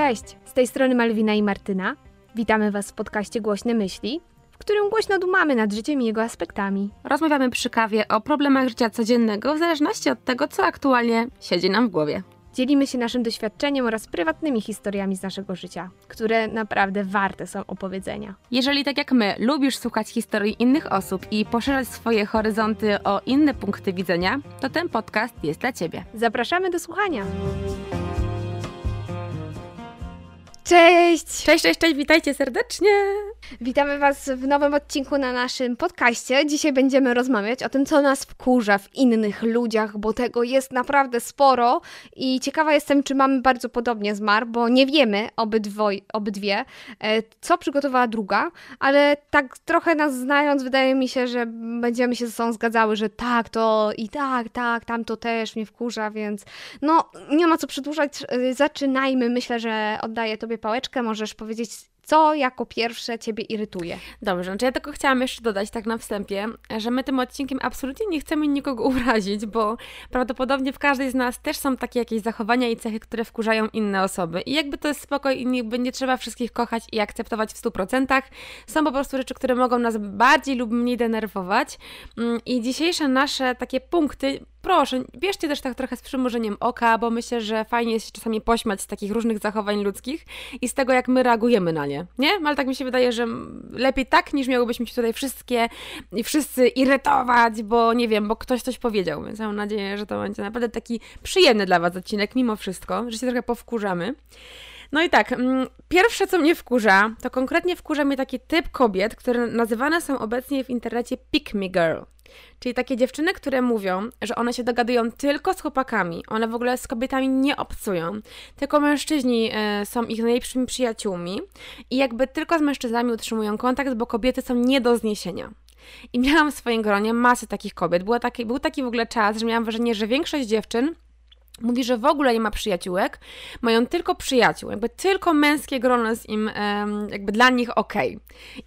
Cześć, z tej strony Malwina i Martyna. Witamy Was w podcaście Głośne Myśli, w którym głośno dumamy nad życiem i jego aspektami. Rozmawiamy przy kawie o problemach życia codziennego w zależności od tego, co aktualnie siedzi nam w głowie. Dzielimy się naszym doświadczeniem oraz prywatnymi historiami z naszego życia, które naprawdę warte są opowiedzenia. Jeżeli tak jak my lubisz słuchać historii innych osób i poszerzać swoje horyzonty o inne punkty widzenia, to ten podcast jest dla Ciebie. Zapraszamy do słuchania. Cześć! Cześć, cześć, cześć, witajcie serdecznie! Witamy Was w nowym odcinku na naszym podcaście. Dzisiaj będziemy rozmawiać o tym, co nas wkurza w innych ludziach, bo tego jest naprawdę sporo i ciekawa jestem, czy mamy bardzo podobnie z Mar, bo nie wiemy obydwoj, obydwie, e, co przygotowała druga, ale tak trochę nas znając, wydaje mi się, że będziemy się ze sobą zgadzały, że tak, to i tak, tak, tam to też mnie wkurza, więc no nie ma co przedłużać, e, zaczynajmy. Myślę, że oddaję Tobie pałeczkę, możesz powiedzieć co jako pierwsze Ciebie irytuje? Dobrze, znaczy ja tylko chciałam jeszcze dodać tak na wstępie, że my tym odcinkiem absolutnie nie chcemy nikogo urazić, bo prawdopodobnie w każdej z nas też są takie jakieś zachowania i cechy, które wkurzają inne osoby. I jakby to jest spoko i jakby nie trzeba wszystkich kochać i akceptować w 100%. Są po prostu rzeczy, które mogą nas bardziej lub mniej denerwować. Mm, I dzisiejsze nasze takie punkty proszę, bierzcie też tak trochę z przymurzeniem oka, bo myślę, że fajnie jest się czasami pośmiać z takich różnych zachowań ludzkich i z tego, jak my reagujemy na nie, nie? Ale tak mi się wydaje, że lepiej tak, niż miałybyśmy się tutaj wszystkie i wszyscy irytować, bo nie wiem, bo ktoś coś powiedział, więc mam nadzieję, że to będzie naprawdę taki przyjemny dla Was odcinek, mimo wszystko, że się trochę powkurzamy. No i tak, mm, pierwsze co mnie wkurza, to konkretnie wkurza mnie taki typ kobiet, które nazywane są obecnie w internecie pick me girl. Czyli takie dziewczyny, które mówią, że one się dogadują tylko z chłopakami, one w ogóle z kobietami nie obcują, tylko mężczyźni y, są ich najlepszymi przyjaciółmi i jakby tylko z mężczyznami utrzymują kontakt, bo kobiety są nie do zniesienia. I miałam w swoim gronie masę takich kobiet. Było taki, był taki w ogóle czas, że miałam wrażenie, że większość dziewczyn Mówi, że w ogóle nie ma przyjaciółek, mają tylko przyjaciół, jakby tylko męskie grono jest im jakby dla nich ok.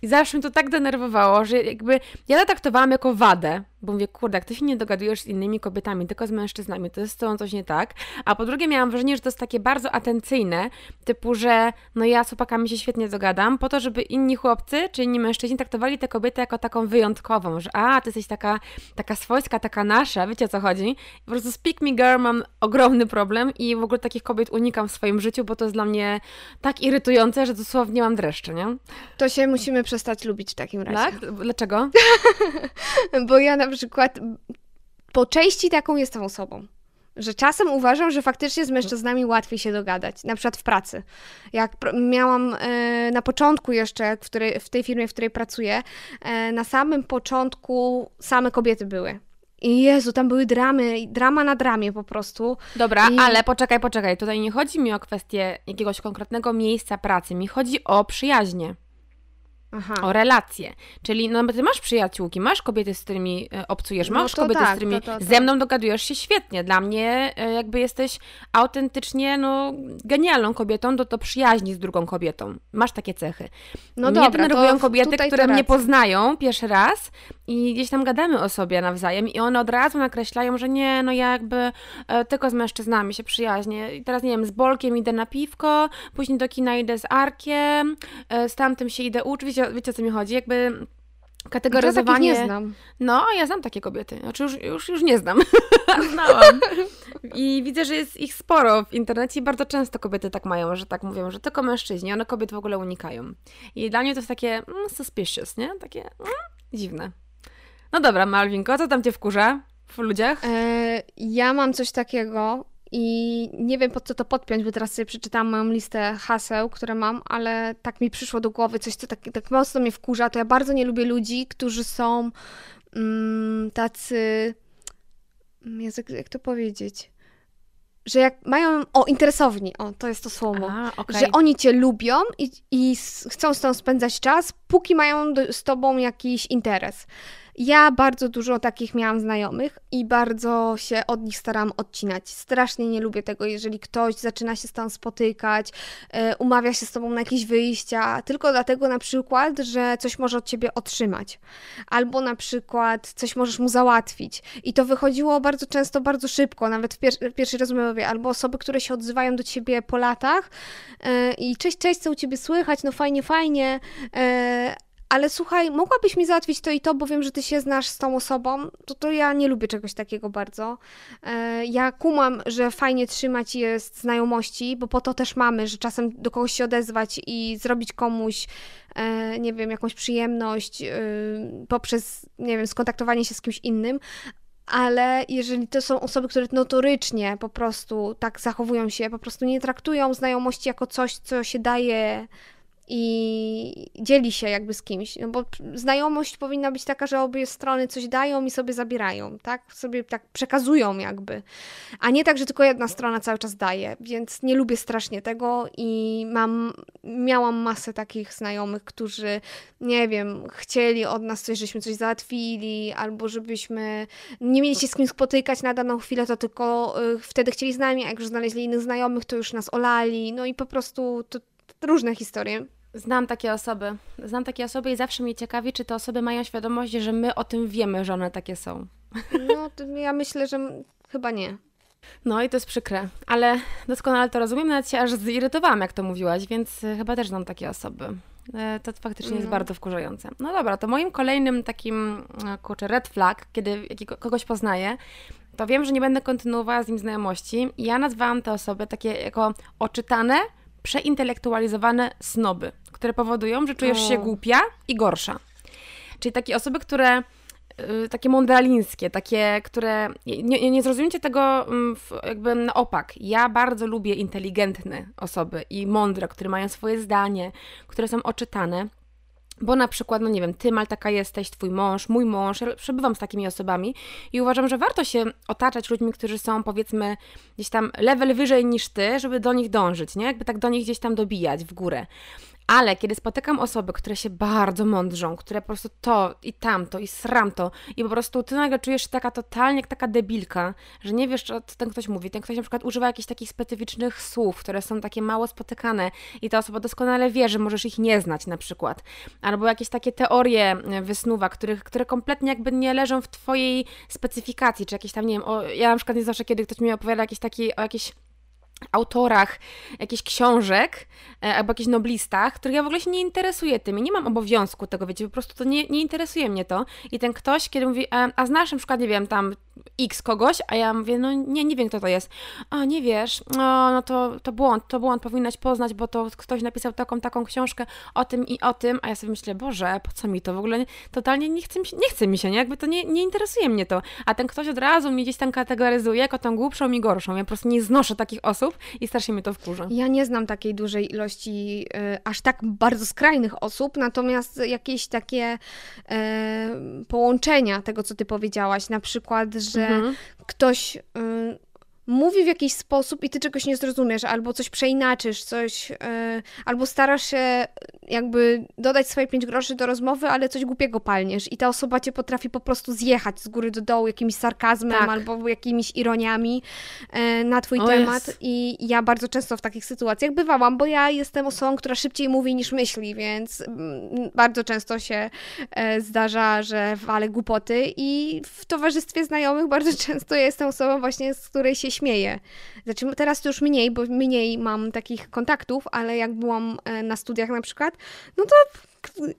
I zawsze mnie to tak denerwowało, że jakby ja to traktowałam jako wadę, bo mówię, kurde, jak ty się nie dogadujesz z innymi kobietami, tylko z mężczyznami, to jest z tobą coś nie tak. A po drugie miałam wrażenie, że to jest takie bardzo atencyjne, typu, że no ja z chłopakami się świetnie dogadam, po to, żeby inni chłopcy, czy inni mężczyźni traktowali tę kobietę jako taką wyjątkową, że a, ty jesteś taka, taka swojska, taka nasza, wiecie o co chodzi? Po prostu speak me girl mam ogromny problem i w ogóle takich kobiet unikam w swoim życiu, bo to jest dla mnie tak irytujące, że dosłownie mam dreszcze, nie? To się musimy przestać lubić w takim razie. Tak? Dlaczego? bo ja na przykład po części taką jestem osobą. Że czasem uważam, że faktycznie z mężczyznami łatwiej się dogadać, na przykład w pracy. Jak miałam e, na początku jeszcze, w, której, w tej firmie, w której pracuję, e, na samym początku same kobiety były. I Jezu, tam były dramy, drama na dramie po prostu. Dobra, I... ale poczekaj, poczekaj. Tutaj nie chodzi mi o kwestię jakiegoś konkretnego miejsca pracy, mi chodzi o przyjaźnie. Aha. o relacje. Czyli no ty masz przyjaciółki, masz kobiety, z którymi e, obcujesz, no masz kobiety, tak, z którymi to, to, to. ze mną dogadujesz się świetnie. Dla mnie e, jakby jesteś autentycznie no, genialną kobietą do, to przyjaźni z drugą kobietą. Masz takie cechy. No mnie dobra, denerwują kobiety, które mnie poznają pierwszy raz i gdzieś tam gadamy o sobie nawzajem i one od razu nakreślają, że nie, no ja jakby e, tylko z mężczyznami się przyjaźnię. I teraz nie wiem, z Bolkiem idę na piwko, później do kina idę z Arkiem, e, z tamtym się idę uczyć wiecie, wiecie o co mi chodzi? Jakby kategoryzowanie... Ja nie znam. No, ja znam takie kobiety. Znaczy już, już, już nie znam. Znałam. I widzę, że jest ich sporo w internecie i bardzo często kobiety tak mają, że tak mówią, że tylko mężczyźni, one kobiet w ogóle unikają. I dla mnie to jest takie mm, suspicious, nie? Takie mm, dziwne. No dobra, Malwinko, co tam cię wkurza w ludziach? E, ja mam coś takiego, i nie wiem po co to podpiąć, bo teraz sobie przeczytałam moją listę haseł, które mam, ale tak mi przyszło do głowy coś, co tak, tak mocno mnie wkurza. To ja bardzo nie lubię ludzi, którzy są mm, tacy. Mm, jak, jak to powiedzieć? że jak mają, o interesowni, o to jest to słowo, A, okay. że oni cię lubią i, i chcą z tą spędzać czas, póki mają z tobą jakiś interes. Ja bardzo dużo takich miałam znajomych i bardzo się od nich staram odcinać. Strasznie nie lubię tego, jeżeli ktoś zaczyna się z tobą spotykać, e, umawia się z tobą na jakieś wyjścia, tylko dlatego na przykład, że coś może od ciebie otrzymać, albo na przykład coś możesz mu załatwić. I to wychodziło bardzo często, bardzo szybko, nawet w, pier w pierwszej rozmowie, albo osoby, które się odzywają do ciebie po latach e, i cześć, cześć, co u ciebie słychać, no fajnie, fajnie, e, ale słuchaj, mogłabyś mi załatwić to i to, bo wiem, że ty się znasz z tą osobą, to to ja nie lubię czegoś takiego bardzo. E, ja kumam, że fajnie trzymać jest znajomości, bo po to też mamy, że czasem do kogoś się odezwać i zrobić komuś, e, nie wiem, jakąś przyjemność e, poprzez, nie wiem, skontaktowanie się z kimś innym, ale jeżeli to są osoby, które notorycznie po prostu tak zachowują się, po prostu nie traktują znajomości jako coś, co się daje i dzieli się jakby z kimś, no bo znajomość powinna być taka, że obie strony coś dają i sobie zabierają, tak? Sobie tak przekazują jakby, a nie tak, że tylko jedna strona cały czas daje, więc nie lubię strasznie tego i mam, miałam masę takich znajomych, którzy, nie wiem, chcieli od nas coś, żeśmy coś załatwili, albo żebyśmy nie mieli się z kim spotykać na daną chwilę, to tylko y, wtedy chcieli z nami, a jak już znaleźli innych znajomych, to już nas olali, no i po prostu to różne historie. Znam takie osoby. Znam takie osoby i zawsze mnie ciekawi, czy te osoby mają świadomość, że my o tym wiemy, że one takie są. No, ja myślę, że chyba nie. No i to jest przykre, ale doskonale to rozumiem, nawet się aż zirytowałam, jak to mówiłaś, więc e, chyba też znam takie osoby. E, to faktycznie jest no. bardzo wkurzające. No dobra, to moim kolejnym takim, e, kurczę, red flag, kiedy kogoś poznaję, to wiem, że nie będę kontynuowała z nim znajomości. Ja nazwałam te osoby takie jako oczytane, przeintelektualizowane snoby, które powodują, że czujesz się głupia i gorsza. Czyli takie osoby, które y, takie mądralińskie, takie, które nie, nie zrozumiecie tego mm, jakby na opak. Ja bardzo lubię inteligentne osoby i mądre, które mają swoje zdanie, które są oczytane. Bo na przykład, no nie wiem, ty Maltaka jesteś, twój mąż, mój mąż, ja przebywam z takimi osobami i uważam, że warto się otaczać ludźmi, którzy są powiedzmy gdzieś tam level wyżej niż ty, żeby do nich dążyć, nie? Jakby tak do nich gdzieś tam dobijać w górę. Ale kiedy spotykam osoby, które się bardzo mądrzą, które po prostu to i tamto i sramto i po prostu ty nagle czujesz się taka totalnie jak taka debilka, że nie wiesz, co ten ktoś mówi. Ten ktoś na przykład używa jakichś takich specyficznych słów, które są takie mało spotykane i ta osoba doskonale wie, że możesz ich nie znać na przykład. Albo jakieś takie teorie wysnuwa, których, które kompletnie jakby nie leżą w twojej specyfikacji, czy jakieś tam, nie wiem, o, ja na przykład nie zawsze, kiedy ktoś mi opowiada jakieś takie, o jakieś autorach jakichś książek e, albo jakichś noblistach, których ja w ogóle się nie interesuję tym i nie mam obowiązku tego, wiecie, po prostu to nie, nie interesuje mnie to. I ten ktoś, kiedy mówi, a, a znasz na przykład, nie wiem, tam X kogoś, a ja mówię, no nie, nie wiem kto to jest. A, nie wiesz, no, no to, to błąd, to błąd, powinnaś poznać, bo to ktoś napisał taką, taką książkę o tym i o tym, a ja sobie myślę, Boże, po co mi to w ogóle, totalnie nie chce mi się, nie, chce mi się, nie? Jakby to nie, nie interesuje mnie to. A ten ktoś od razu mnie gdzieś tam kategoryzuje jako tą głupszą i gorszą. Ja po prostu nie znoszę takich osób i strasznie mnie to wkurza. Ja nie znam takiej dużej ilości, y, aż tak bardzo skrajnych osób, natomiast jakieś takie y, połączenia tego, co ty powiedziałaś, na przykład, że mhm. ktoś y, mówi w jakiś sposób i ty czegoś nie zrozumiesz, albo coś przeinaczysz, coś, yy, albo starasz się jakby dodać swoje pięć groszy do rozmowy, ale coś głupiego palniesz i ta osoba cię potrafi po prostu zjechać z góry do dołu jakimś sarkazmem tak. albo jakimiś ironiami yy, na twój o temat jest. i ja bardzo często w takich sytuacjach bywałam, bo ja jestem osobą, która szybciej mówi niż myśli, więc yy, bardzo często się e, zdarza, że wale głupoty i w towarzystwie znajomych bardzo często jestem osobą właśnie, z której się śmieję. Znaczy teraz to już mniej, bo mniej mam takich kontaktów, ale jak byłam e, na studiach na przykład, no to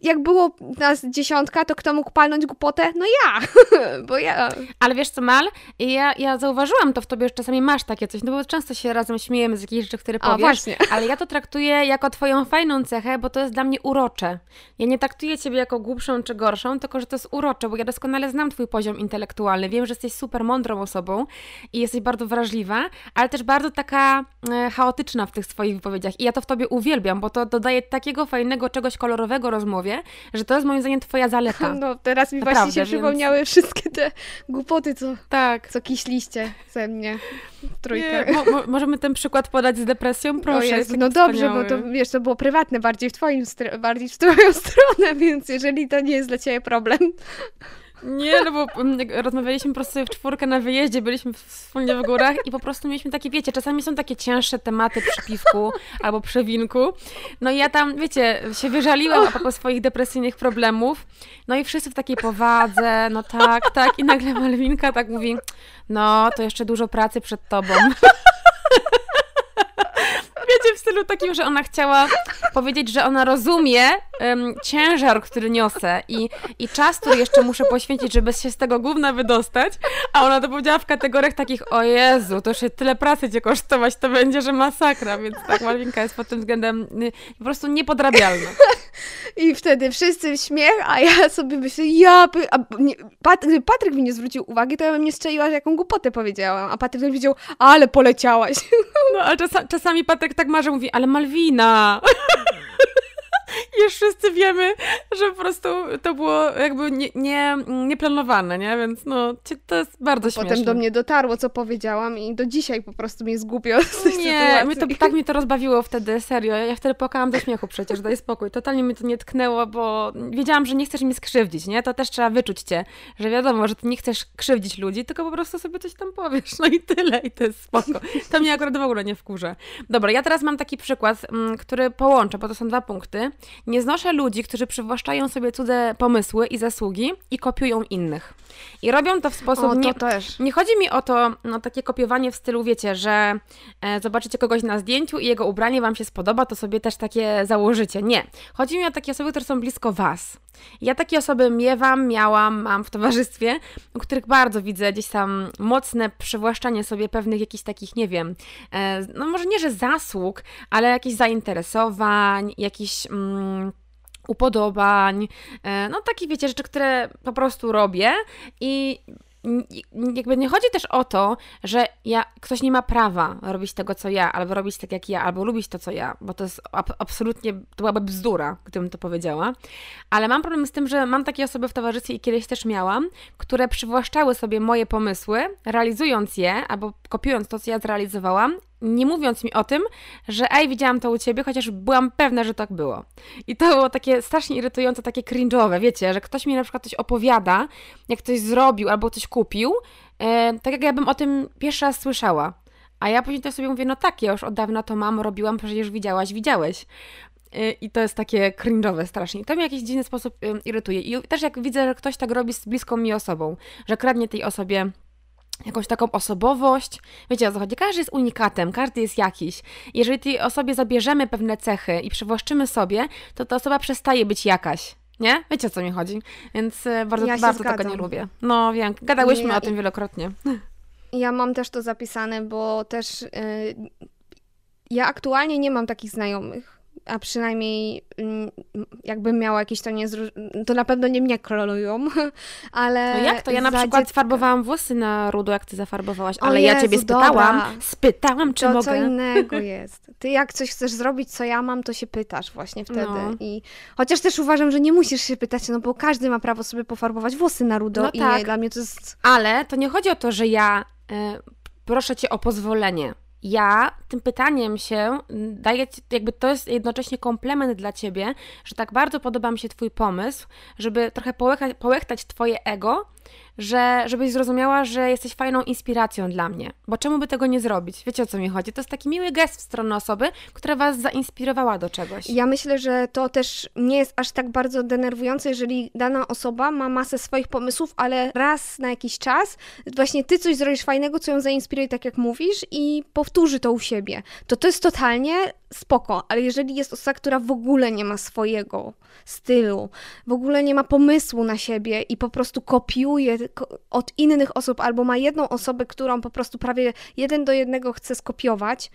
jak było nas dziesiątka, to kto mógł palnąć głupotę? No ja, bo ja. Ale wiesz co, Mal? Ja, ja zauważyłam to w tobie, że czasami masz takie coś, no bo często się razem śmiejemy z jakichś rzeczy, które powiesz, właśnie. ale ja to traktuję jako twoją fajną cechę, bo to jest dla mnie urocze. Ja nie traktuję ciebie jako głupszą czy gorszą, tylko że to jest urocze, bo ja doskonale znam twój poziom intelektualny, wiem, że jesteś super mądrą osobą i jesteś bardzo wrażliwa, ale też bardzo taka e, chaotyczna w tych swoich wypowiedziach i ja to w tobie uwielbiam, bo to dodaje takiego fajnego czegoś kolorowego, rozmowie, że to jest moim zdaniem twoja zaleta. No teraz mi Naprawdę, właśnie się więc... przypomniały wszystkie te głupoty, co, tak. co kiśliście ze mnie w trójkę. Nie, mo, mo, możemy ten przykład podać z depresją? Proszę. Jezu, no dobrze, bo to wiesz, to było prywatne bardziej w twoim, bardziej w twoją stronę, więc jeżeli to nie jest dla ciebie problem, nie, no bo mm, rozmawialiśmy po prostu w czwórkę na wyjeździe, byliśmy wspólnie w górach i po prostu mieliśmy takie, wiecie, czasami są takie cięższe tematy przy piwku albo przy winku. No i ja tam, wiecie, się wyżaliłam propos swoich depresyjnych problemów. No i wszyscy w takiej powadze, no tak, tak. I nagle Malwinka tak mówi, no to jeszcze dużo pracy przed tobą wiecie, w stylu takim, że ona chciała powiedzieć, że ona rozumie um, ciężar, który niosę i, i czas, który jeszcze muszę poświęcić, żeby się z tego gówna wydostać, a ona to powiedziała w kategoriach takich, o Jezu, to się tyle pracy cię kosztować, to będzie, że masakra, więc tak, Malwinka jest pod tym względem y, po prostu niepodrabialna. I wtedy wszyscy śmiech, a ja sobie myślę, ja by... A, nie, Pat, Patryk mi nie zwrócił uwagi, to ja bym nie strzeliła, że jaką głupotę powiedziałam, a Patryk powiedział, ale poleciałaś. No, ale czas, czasami Patryk tak marzy, mówi, ale Malwina. już wszyscy wiemy, że po prostu to było jakby nie, nie, nieplanowane, nie? Więc no, to jest bardzo śmieszne. Potem do mnie dotarło, co powiedziałam i do dzisiaj po prostu mnie zgubio z tej Nie, to, tak mnie to rozbawiło wtedy, serio. Ja wtedy płakałam do śmiechu przecież, daj spokój. Totalnie mnie to nie tknęło, bo wiedziałam, że nie chcesz mnie skrzywdzić, nie? To też trzeba wyczuć cię, że wiadomo, że ty nie chcesz krzywdzić ludzi, tylko po prostu sobie coś tam powiesz, no i tyle, i to jest spoko. To mnie akurat w ogóle nie wkurza. Dobra, ja teraz mam taki przykład, mm, który połączę, bo to są dwa punkty. Nie znoszę ludzi, którzy przywłaszczają sobie cudze pomysły i zasługi i kopiują innych. I robią to w sposób. O, nie, też. nie chodzi mi o to, no takie kopiowanie w stylu, wiecie, że e, zobaczycie kogoś na zdjęciu i jego ubranie wam się spodoba, to sobie też takie założycie. Nie. Chodzi mi o takie osoby, które są blisko was. Ja takie osoby miewam, miałam, mam w towarzystwie, u których bardzo widzę gdzieś tam mocne przywłaszczanie sobie pewnych jakichś takich, nie wiem, e, no może nie, że zasług, ale jakichś zainteresowań, jakichś. Mm, upodobań, e, no takie wiecie, rzeczy, które po prostu robię i jakby nie chodzi też o to, że ja, ktoś nie ma prawa robić tego, co ja, albo robić tak jak ja, albo lubić to, co ja, bo to jest ab absolutnie, to byłaby bzdura, gdybym to powiedziała, ale mam problem z tym, że mam takie osoby w towarzystwie i kiedyś też miałam, które przywłaszczały sobie moje pomysły, realizując je, albo kopiując to, co ja zrealizowałam nie mówiąc mi o tym, że ej, widziałam to u ciebie, chociaż byłam pewna, że tak było. I to było takie strasznie irytujące, takie cringe'owe, wiecie, że ktoś mi na przykład coś opowiada, jak ktoś zrobił albo coś kupił, e, tak jak ja bym o tym pierwszy raz słyszała. A ja później to sobie mówię, no tak, ja już od dawna to mam, robiłam, przecież widziałaś, widziałeś. E, I to jest takie cringe'owe strasznie. I to mnie w jakiś dziwny sposób irytuje. I też jak widzę, że ktoś tak robi z bliską mi osobą, że kradnie tej osobie jakąś taką osobowość. Wiecie o co chodzi? Każdy jest unikatem, każdy jest jakiś. Jeżeli tej osobie zabierzemy pewne cechy i przywłaszczymy sobie, to ta osoba przestaje być jakaś. Nie? Wiecie o co mi chodzi? Więc e, bardzo, ja bardzo tego nie lubię. No wiem, gadałyśmy ja, o tym wielokrotnie. Ja mam też to zapisane, bo też yy, ja aktualnie nie mam takich znajomych a przynajmniej mm, jakbym miała jakieś to nie to na pewno nie mnie krolują, ale... No jak to? Ja na przykład dziecka... farbowałam włosy na rudo, jak ty zafarbowałaś, ale Jezu, ja ciebie spytałam, dobra. spytałam, czy to mogę. co innego jest. Ty jak coś chcesz zrobić, co ja mam, to się pytasz właśnie wtedy. No. I chociaż też uważam, że nie musisz się pytać, no bo każdy ma prawo sobie pofarbować włosy na rudo no i tak. dla mnie to jest... Ale to nie chodzi o to, że ja y, proszę cię o pozwolenie ja tym pytaniem się daję, jakby to jest jednocześnie komplement dla ciebie, że tak bardzo podoba mi się Twój pomysł, żeby trochę połechtać, połechtać Twoje ego że, żebyś zrozumiała, że jesteś fajną inspiracją dla mnie. Bo czemu by tego nie zrobić? Wiecie o co mi chodzi? To jest taki miły gest w stronę osoby, która was zainspirowała do czegoś. Ja myślę, że to też nie jest aż tak bardzo denerwujące, jeżeli dana osoba ma masę swoich pomysłów, ale raz na jakiś czas właśnie ty coś zrobisz fajnego, co ją zainspiruje, tak jak mówisz, i powtórzy to u siebie. To to jest totalnie spoko, ale jeżeli jest osoba, która w ogóle nie ma swojego stylu, w ogóle nie ma pomysłu na siebie i po prostu kopiuje od innych osób, albo ma jedną osobę, którą po prostu prawie jeden do jednego chce skopiować,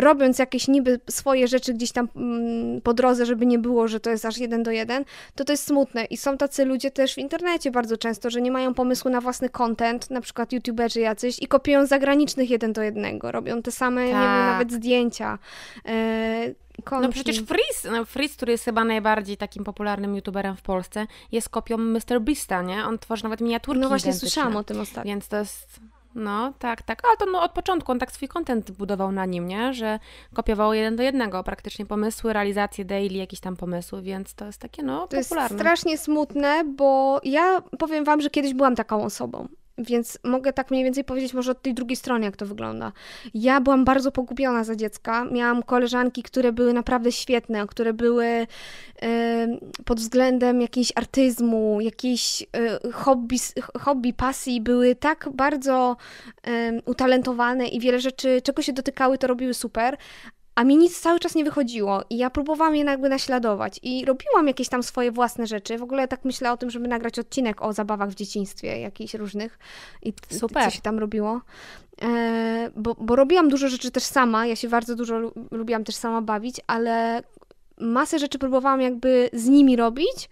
robiąc jakieś niby swoje rzeczy gdzieś tam mm, po drodze, żeby nie było, że to jest aż jeden do jeden, to to jest smutne. I są tacy ludzie też w internecie bardzo często, że nie mają pomysłu na własny content, na przykład youtuberzy jacyś i kopiują zagranicznych jeden do jednego, robią te same, tak. nie wiem, tak. nawet zdjęcia. E, no przecież Freeze, no który jest chyba najbardziej takim popularnym youtuberem w Polsce, jest kopią Mr. Beasta, nie? On tworzy nawet miniaturki No właśnie słyszałam o tym ostatnio. Więc to jest... No, tak, tak. Ale to no, od początku on tak swój content budował na nim, nie? Że kopiował jeden do jednego praktycznie pomysły, realizacje daily, jakieś tam pomysły, więc to jest takie, no, to popularne. To jest strasznie smutne, bo ja powiem wam, że kiedyś byłam taką osobą. Więc mogę tak mniej więcej powiedzieć może od tej drugiej strony, jak to wygląda. Ja byłam bardzo pogubiona za dziecka. Miałam koleżanki, które były naprawdę świetne, które były pod względem jakiejś artyzmu, jakiejś y, hobby, hobby, pasji, były tak bardzo utalentowane i wiele rzeczy, czego się dotykały, to robiły super, a mi nic cały czas nie wychodziło i ja próbowałam je jakby naśladować i robiłam jakieś tam swoje własne rzeczy. W ogóle tak myślę o tym, żeby nagrać odcinek o zabawach w dzieciństwie, jakichś różnych i Super. co się tam robiło. E, bo, bo robiłam dużo rzeczy też sama, ja się bardzo dużo lubiłam też sama bawić, ale masę rzeczy próbowałam jakby z nimi robić,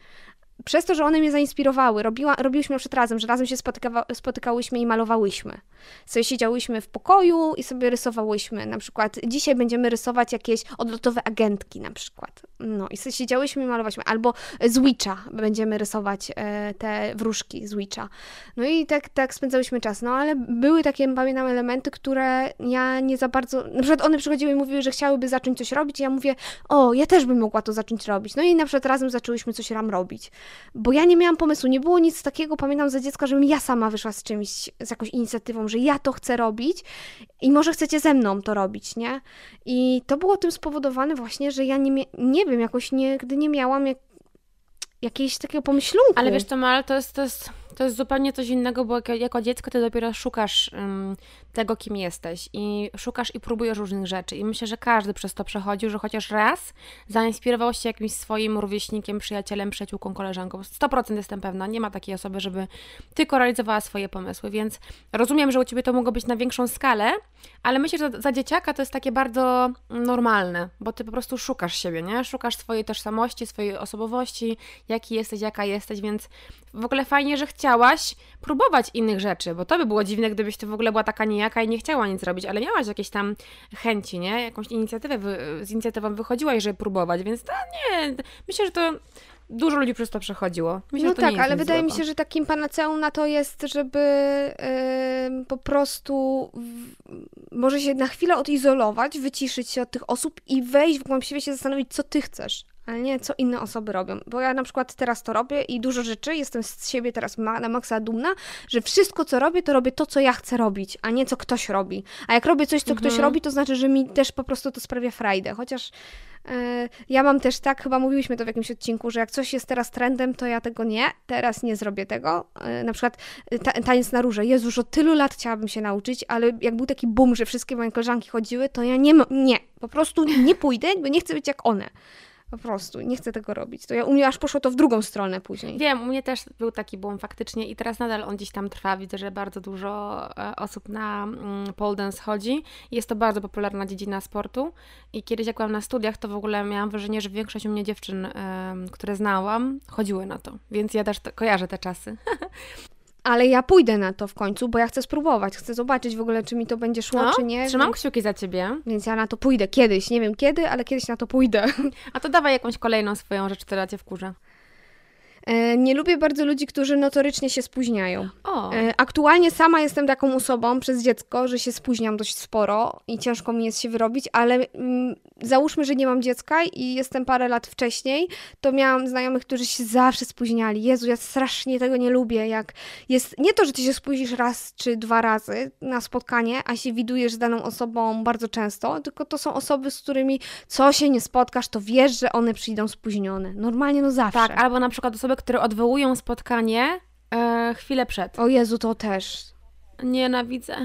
przez to, że one mnie zainspirowały, robiła, robiłyśmy już razem, że razem się spotyka, spotykałyśmy i malowałyśmy. Sobie siedziałyśmy w pokoju i sobie rysowałyśmy. Na przykład dzisiaj będziemy rysować jakieś odlotowe agentki na przykład. No i sobie siedziałyśmy i malowałyśmy. Albo z Witcha będziemy rysować e, te wróżki z Witcha. No i tak, tak spędzałyśmy czas. No ale były takie, pamiętam, elementy, które ja nie za bardzo... Na przykład one przychodziły i mówiły, że chciałyby zacząć coś robić i ja mówię, o, ja też bym mogła to zacząć robić. No i na przykład razem zaczęłyśmy coś ram robić bo ja nie miałam pomysłu, nie było nic takiego, pamiętam za dziecka, żebym ja sama wyszła z czymś, z jakąś inicjatywą, że ja to chcę robić i może chcecie ze mną to robić, nie? I to było tym spowodowane właśnie, że ja nie, nie wiem, jakoś nigdy nie miałam jak, jakiegoś takiego pomyślunku. Ale wiesz to Mal, to jest, to jest, to jest zupełnie coś innego, bo jako, dziecko ty dopiero szukasz um, tego, kim jesteś i szukasz i próbujesz różnych rzeczy. I myślę, że każdy przez to przechodził, że chociaż raz zainspirował się jakimś swoim rówieśnikiem, przyjacielem, przyjaciółką, koleżanką. 100% jestem pewna, nie ma takiej osoby, żeby tylko realizowała swoje pomysły, więc rozumiem, że u Ciebie to mogło być na większą skalę, ale myślę, że za dzieciaka to jest takie bardzo normalne, bo Ty po prostu szukasz siebie, nie? Szukasz swojej tożsamości, swojej osobowości, jaki jesteś, jaka jesteś, więc w ogóle fajnie, że chciałaś próbować innych rzeczy, bo to by było dziwne, gdybyś Ty w ogóle była taka niejaka i nie chciała nic robić, ale miałaś jakieś tam chęci, nie? Jakąś inicjatywę, z inicjatywą wychodziłaś, żeby próbować, więc to nie, myślę, że to dużo ludzi przez to przechodziło. Myślę, no tak, ale wydaje mi się, że takim panaceum na to jest, żeby yy, po prostu w, może się na chwilę odizolować, wyciszyć się od tych osób i wejść w głąb siebie się zastanowić, co ty chcesz ale nie co inne osoby robią. Bo ja na przykład teraz to robię i dużo rzeczy, jestem z siebie teraz ma, na maksa dumna, że wszystko co robię, to robię to, co ja chcę robić, a nie co ktoś robi. A jak robię coś, co mhm. ktoś robi, to znaczy, że mi też po prostu to sprawia frajdę. Chociaż e, ja mam też tak, chyba mówiliśmy to w jakimś odcinku, że jak coś jest teraz trendem, to ja tego nie, teraz nie zrobię tego. E, na przykład e, ta, taniec na róże. Jezu, już od tylu lat chciałabym się nauczyć, ale jak był taki boom, że wszystkie moje koleżanki chodziły, to ja nie, nie, po prostu nie pójdę, bo nie chcę być jak one. Po prostu nie chcę tego robić. To ja u mnie aż poszło to w drugą stronę później. Wiem, u mnie też był taki boom faktycznie i teraz nadal on gdzieś tam trwa. Widzę, że bardzo dużo e, osób na mm, pole dance chodzi. Jest to bardzo popularna dziedzina sportu i kiedyś jak byłam na studiach, to w ogóle miałam wrażenie, że większość u mnie dziewczyn, które znałam, chodziły na to. Więc ja też kojarzę te czasy. ale ja pójdę na to w końcu, bo ja chcę spróbować, chcę zobaczyć w ogóle, czy mi to będzie szło, no, czy nie. Trzymam kciuki za ciebie. Więc ja na to pójdę kiedyś, nie wiem kiedy, ale kiedyś na to pójdę. A to dawaj jakąś kolejną swoją rzecz, która cię wkurza. E, nie lubię bardzo ludzi, którzy notorycznie się spóźniają. O. E, aktualnie sama jestem taką osobą przez dziecko, że się spóźniam dość sporo i ciężko mi jest się wyrobić, ale mm, załóżmy, że nie mam dziecka i jestem parę lat wcześniej, to miałam znajomych, którzy się zawsze spóźniali. Jezu, ja strasznie tego nie lubię. Jak jest nie to, że ty się spóźnisz raz czy dwa razy na spotkanie, a się widujesz z daną osobą bardzo często, tylko to są osoby, z którymi co się nie spotkasz, to wiesz, że one przyjdą spóźnione. Normalnie no zawsze. Tak, albo na przykład osoby, które odwołują spotkanie e, chwilę przed. O Jezu, to też. Nienawidzę.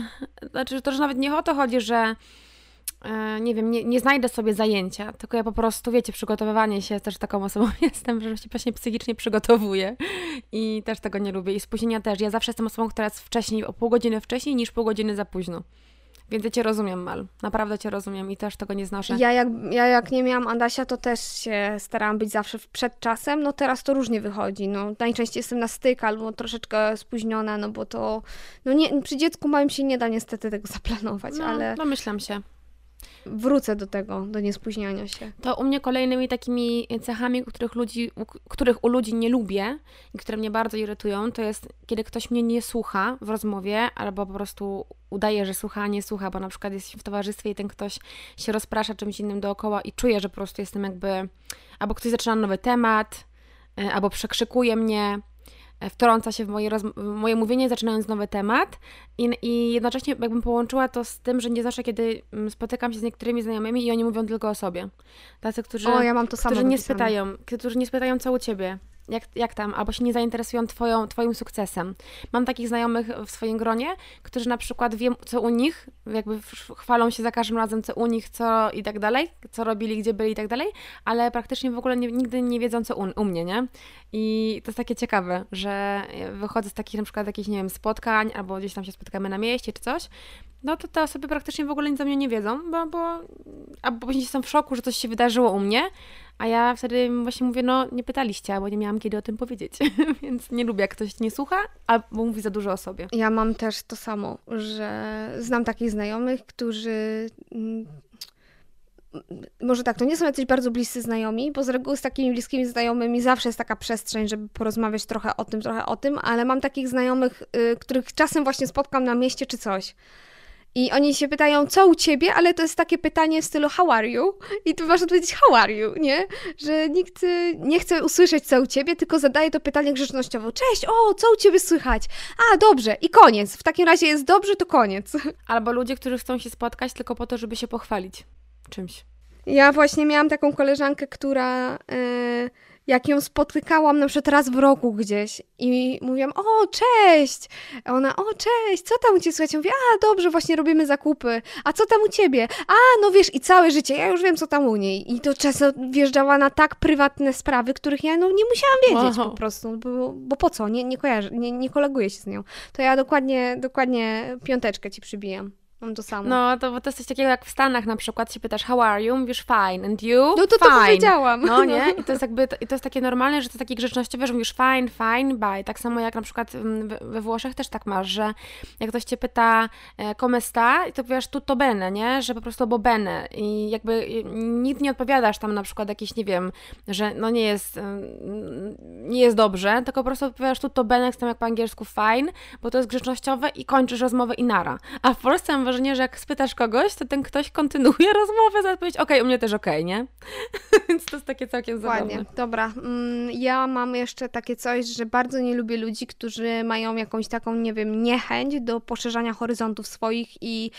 Znaczy, to już nawet nie o to chodzi, że nie wiem, nie, nie, znajdę sobie zajęcia, tylko ja po prostu, wiecie, przygotowywanie się, też taką osobą jestem, że się właśnie psychicznie przygotowuję i też tego nie lubię. I spóźnienia też. Ja zawsze jestem osobą, która jest wcześniej, o pół godziny wcześniej niż pół godziny za późno. Więc ja Cię rozumiem, Mal. Naprawdę Cię rozumiem i też tego nie znoszę. Ja jak, ja jak nie miałam Adasia, to też się starałam być zawsze przed czasem. No teraz to różnie wychodzi. No, najczęściej jestem na styk albo troszeczkę spóźniona, no bo to... No nie, przy dziecku małym się nie da niestety tego zaplanować, no, ale... Domyślam się wrócę do tego, do niespóźniania się. To u mnie kolejnymi takimi cechami, których, ludzi, których u ludzi nie lubię i które mnie bardzo irytują, to jest kiedy ktoś mnie nie słucha w rozmowie albo po prostu udaje, że słucha, a nie słucha, bo na przykład jest w towarzystwie i ten ktoś się rozprasza czymś innym dookoła i czuje, że po prostu jestem jakby albo ktoś zaczyna nowy temat, e, albo przekrzykuje mnie, wtrąca się w moje, moje mówienie, zaczynając nowy temat. I, i jednocześnie jakbym połączyła to z tym, że nie zawsze, kiedy mm, spotykam się z niektórymi znajomymi i oni mówią tylko o sobie. Tacy, którzy, o, ja którzy nie spytają, którzy nie spytają co u Ciebie, jak, jak tam, albo się nie zainteresują twoją, Twoim sukcesem. Mam takich znajomych w swoim gronie, którzy na przykład wiem, co u nich, jakby chwalą się za każdym razem, co u nich, co i tak dalej, co robili, gdzie byli i tak dalej, ale praktycznie w ogóle nie, nigdy nie wiedzą, co u, u mnie, nie? I to jest takie ciekawe, że wychodzę z takich na przykład jakichś, nie wiem, spotkań, albo gdzieś tam się spotykamy na mieście czy coś, no to te osoby praktycznie w ogóle nic o mnie nie wiedzą, bo, bo albo później są w szoku, że coś się wydarzyło u mnie, a ja wtedy właśnie mówię, no nie pytaliście, bo nie miałam kiedy o tym powiedzieć, więc nie lubię, jak ktoś nie słucha, albo mówi za dużo o sobie. Ja mam też to samo, że znam takich znajomych, którzy mm, może tak, to nie są jacyś bardzo bliscy znajomi, bo z reguły z takimi bliskimi znajomymi zawsze jest taka przestrzeń, żeby porozmawiać trochę o tym, trochę o tym, ale mam takich znajomych, y, których czasem właśnie spotkam na mieście czy coś. I oni się pytają, co u ciebie, ale to jest takie pytanie w stylu how are you? I ty masz odpowiedzieć how are you, nie? Że nikt y, nie chce usłyszeć, co u ciebie, tylko zadaje to pytanie grzecznościowo. Cześć, o, co u ciebie słychać? A, dobrze, i koniec. W takim razie jest dobrze, to koniec. Albo ludzie, którzy chcą się spotkać tylko po to, żeby się pochwalić czymś. Ja właśnie miałam taką koleżankę, która... Yy jak ją spotykałam na przykład raz w roku gdzieś i mówiłam, o, cześć! A ona, o, cześć, co tam u Ciebie słychać? Ja mówię, a, dobrze, właśnie robimy zakupy. A co tam u Ciebie? A, no wiesz, i całe życie, ja już wiem, co tam u niej. I to często wjeżdżała na tak prywatne sprawy, których ja, no, nie musiałam wiedzieć wow. po prostu, bo, bo po co? Nie, nie kojarzę, nie, nie koleguję się z nią. To ja dokładnie, dokładnie piąteczkę Ci przybijam. Mam to samo. No, to, to jest coś takiego jak w Stanach na przykład się pytasz how are you, mówisz fine, and you? No to fine. to powiedziałam. No nie? I to jest jakby, to, to jest takie normalne, że to taki grzecznościowy, że mówisz fine, fine, bye. Tak samo jak na przykład mm, we Włoszech też tak masz, że jak ktoś cię pyta e, come sta, to powiesz tutto bene, nie? Że po prostu bo bene. I jakby nic nie odpowiadasz tam na przykład jakieś, nie wiem, że no nie jest, nie jest dobrze, tylko po prostu odpowiadasz tutto bene, jak jak po angielsku fine, bo to jest grzecznościowe i kończysz rozmowę i nara. A w Polsce wrażenie, że jak spytasz kogoś, to ten ktoś kontynuuje rozmowę, za odpowiedź, okej, okay, u mnie też okej, okay, nie? Więc to jest takie całkiem zabawne. Ładnie, dobra. Mm, ja mam jeszcze takie coś, że bardzo nie lubię ludzi, którzy mają jakąś taką, nie wiem, niechęć do poszerzania horyzontów swoich i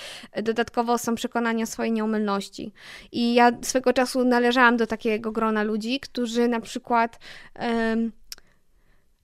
dodatkowo są przekonani o swojej nieomylności. I ja swego czasu należałam do takiego grona ludzi, którzy na przykład...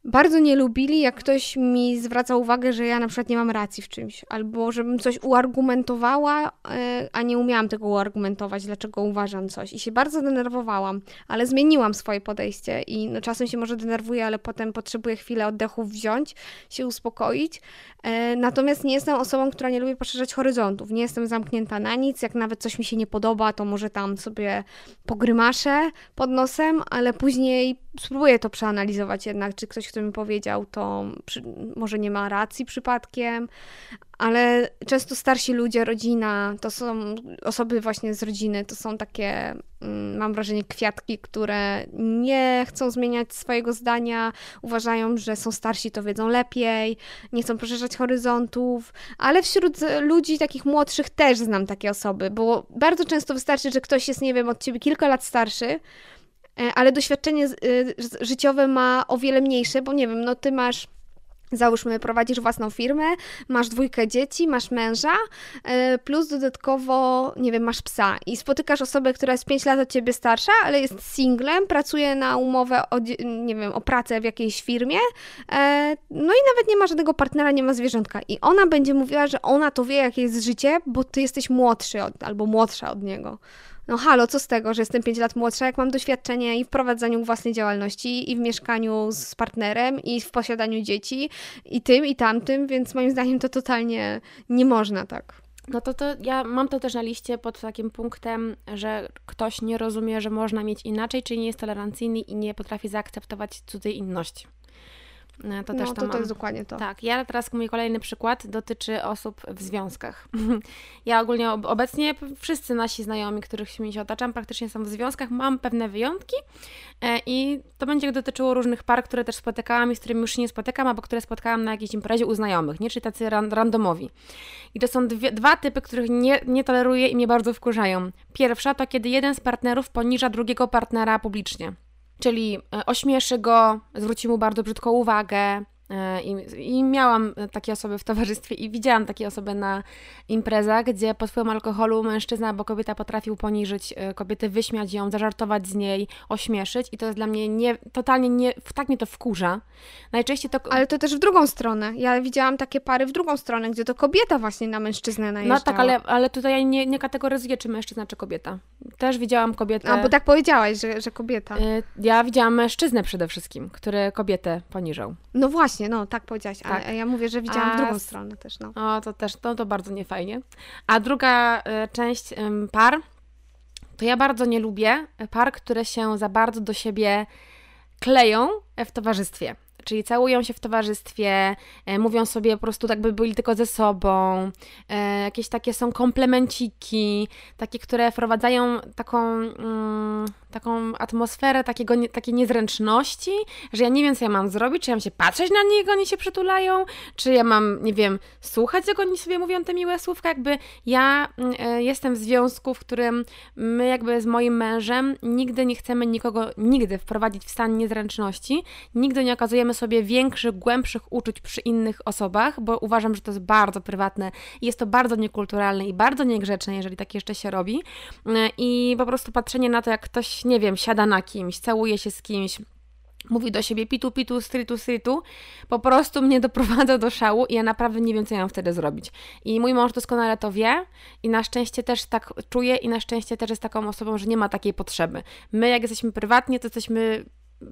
bardzo nie lubili, jak ktoś mi zwraca uwagę, że ja na przykład nie mam racji w czymś, albo żebym coś uargumentowała, e, a nie umiałam tego uargumentować, dlaczego uważam coś. I się bardzo denerwowałam, ale zmieniłam swoje podejście i no, czasem się może denerwuję, ale potem potrzebuję chwilę oddechu wziąć, się uspokoić. E, natomiast nie jestem osobą, która nie lubi poszerzać horyzontów. Nie jestem zamknięta na nic. Jak nawet coś mi się nie podoba, to może tam sobie pogrymaszę pod nosem, ale później spróbuję to przeanalizować jednak, czy ktoś, kto mi powiedział, to przy, może nie ma racji przypadkiem, ale często starsi ludzie, rodzina, to są osoby właśnie z rodziny, to są takie, mm, mam wrażenie, kwiatki, które nie chcą zmieniać swojego zdania, uważają, że są starsi, to wiedzą lepiej, nie chcą poszerzać horyzontów, ale wśród ludzi takich młodszych też znam takie osoby, bo bardzo często wystarczy, że ktoś jest, nie wiem, od ciebie kilka lat starszy, ale doświadczenie y, życiowe ma o wiele mniejsze, bo nie wiem, no ty masz Załóżmy, prowadzisz własną firmę, masz dwójkę dzieci, masz męża, e, plus dodatkowo, nie wiem, masz psa i spotykasz osobę, która jest 5 lat od ciebie starsza, ale jest singlem, pracuje na umowę o, nie wiem, o pracę w jakiejś firmie, e, no i nawet nie ma żadnego partnera, nie ma zwierzątka. I ona będzie mówiła, że ona to wie, jakie jest życie, bo ty jesteś młodszy od, albo młodsza od niego no halo, co z tego, że jestem 5 lat młodsza, jak mam doświadczenie i w prowadzeniu własnej działalności, i w mieszkaniu z partnerem, i w posiadaniu dzieci, i tym, i tamtym, więc moim zdaniem to totalnie nie można tak. no to, to ja mam to też na liście pod takim punktem, że ktoś nie rozumie, że można mieć inaczej, czyli nie jest tolerancyjny i nie potrafi zaakceptować cudzej inności. E, to no, też to, to jest dokładnie to. Tak, ja teraz mój kolejny przykład dotyczy osób w związkach. ja ogólnie obecnie wszyscy nasi znajomi, których się otaczam, praktycznie są w związkach. Mam pewne wyjątki e, i to będzie dotyczyło różnych par, które też spotykałam i z którymi już się nie spotykam, albo które spotkałam na jakiejś imprezie u znajomych, nie? Czy tacy randomowi. I to są dwie, dwa typy, których nie, nie toleruję i mnie bardzo wkurzają. Pierwsza to kiedy jeden z partnerów poniża drugiego partnera publicznie. Czyli e, ośmieszy go, zwróci mu bardzo brzydką uwagę, I, I, miałam takie osoby w towarzystwie i widziałam takie osoby na imprezach, gdzie pod wpływem alkoholu mężczyzna albo kobieta potrafił poniżyć e, kobietę, wyśmiać ją, zażartować z niej, ośmieszyć i to jest dla mnie nie, totalnie nie, tak mnie to wkurza. Najczęściej to... Ale to też w drugą stronę. Ja widziałam takie pary w drugą stronę, gdzie to kobieta właśnie na mężczyznę najeżdżała. No tak, ale, ale tutaj ja nie, nie kategoryzuję, czy mężczyzna, czy kobieta. Też widziałam kobietę... A, bo tak powiedziałaś, że, że kobieta. E, ja widziałam mężczyznę przede wszystkim, który kobietę poniżał. No właśnie, właśnie, no tak powiedziałaś, tak. a ja mówię, że widziałam A... drugą stronę też, no. O, to też, to, to bardzo niefajnie. A druga y, część par, to ja bardzo nie lubię par, które się za bardzo do siebie kleją w towarzystwie czyli całują się w towarzystwie, e, mówią sobie po prostu tak, by byli tylko ze sobą, e, jakieś takie są komplemenciki, takie, które wprowadzają taką, mm, taką atmosferę takiego, nie, takiej niezręczności, że ja nie wiem, co ja mam zrobić, czy ja mam się patrzeć na nich, oni się przytulają, czy ja mam, nie wiem, słuchać, jak oni sobie mówią te miłe słówka, jakby ja mm, e, jestem w związku, w którym my jakby z moim mężem nigdy nie chcemy nikogo, nigdy wprowadzić w stan niezręczności, nigdy nie okazujemy sobie większych, głębszych uczuć przy innych osobach, bo uważam, że to jest bardzo prywatne jest to bardzo niekulturalne i bardzo niegrzeczne, jeżeli tak jeszcze się robi. I po prostu patrzenie na to, jak ktoś, nie wiem, siada na kimś, całuje się z kimś, mówi do siebie pitu, pitu, stritu, stritu, po prostu mnie doprowadza do szału i ja naprawdę nie wiem, co ja mam wtedy zrobić. I mój mąż doskonale to wie i na szczęście też tak czuje i na szczęście też jest taką osobą, że nie ma takiej potrzeby. My, jak jesteśmy prywatnie, to jesteśmy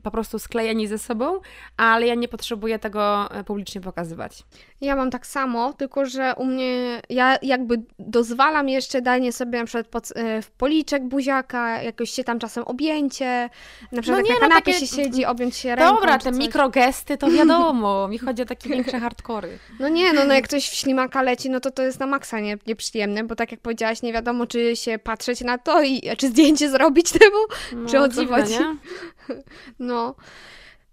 po prostu sklejeni ze sobą, ale ja nie potrzebuję tego e, publicznie pokazywać. Ja mam tak samo, tylko że u mnie, ja jakby dozwalam jeszcze danie sobie na przykład pod, e, w policzek buziaka, jakoś się tam czasem objęcie, na przykład no nie, na kanapie no takie... się siedzi, objąć się ręką. Dobra, te mikrogesty to wiadomo, mi chodzi o takie większe hardkory. No nie, no, no jak ktoś w ślimaka leci, no to to jest na maksa nie, nieprzyjemne, bo tak jak powiedziałaś, nie wiadomo, czy się patrzeć na to i czy zdjęcie zrobić temu, no, czy odziwać. No.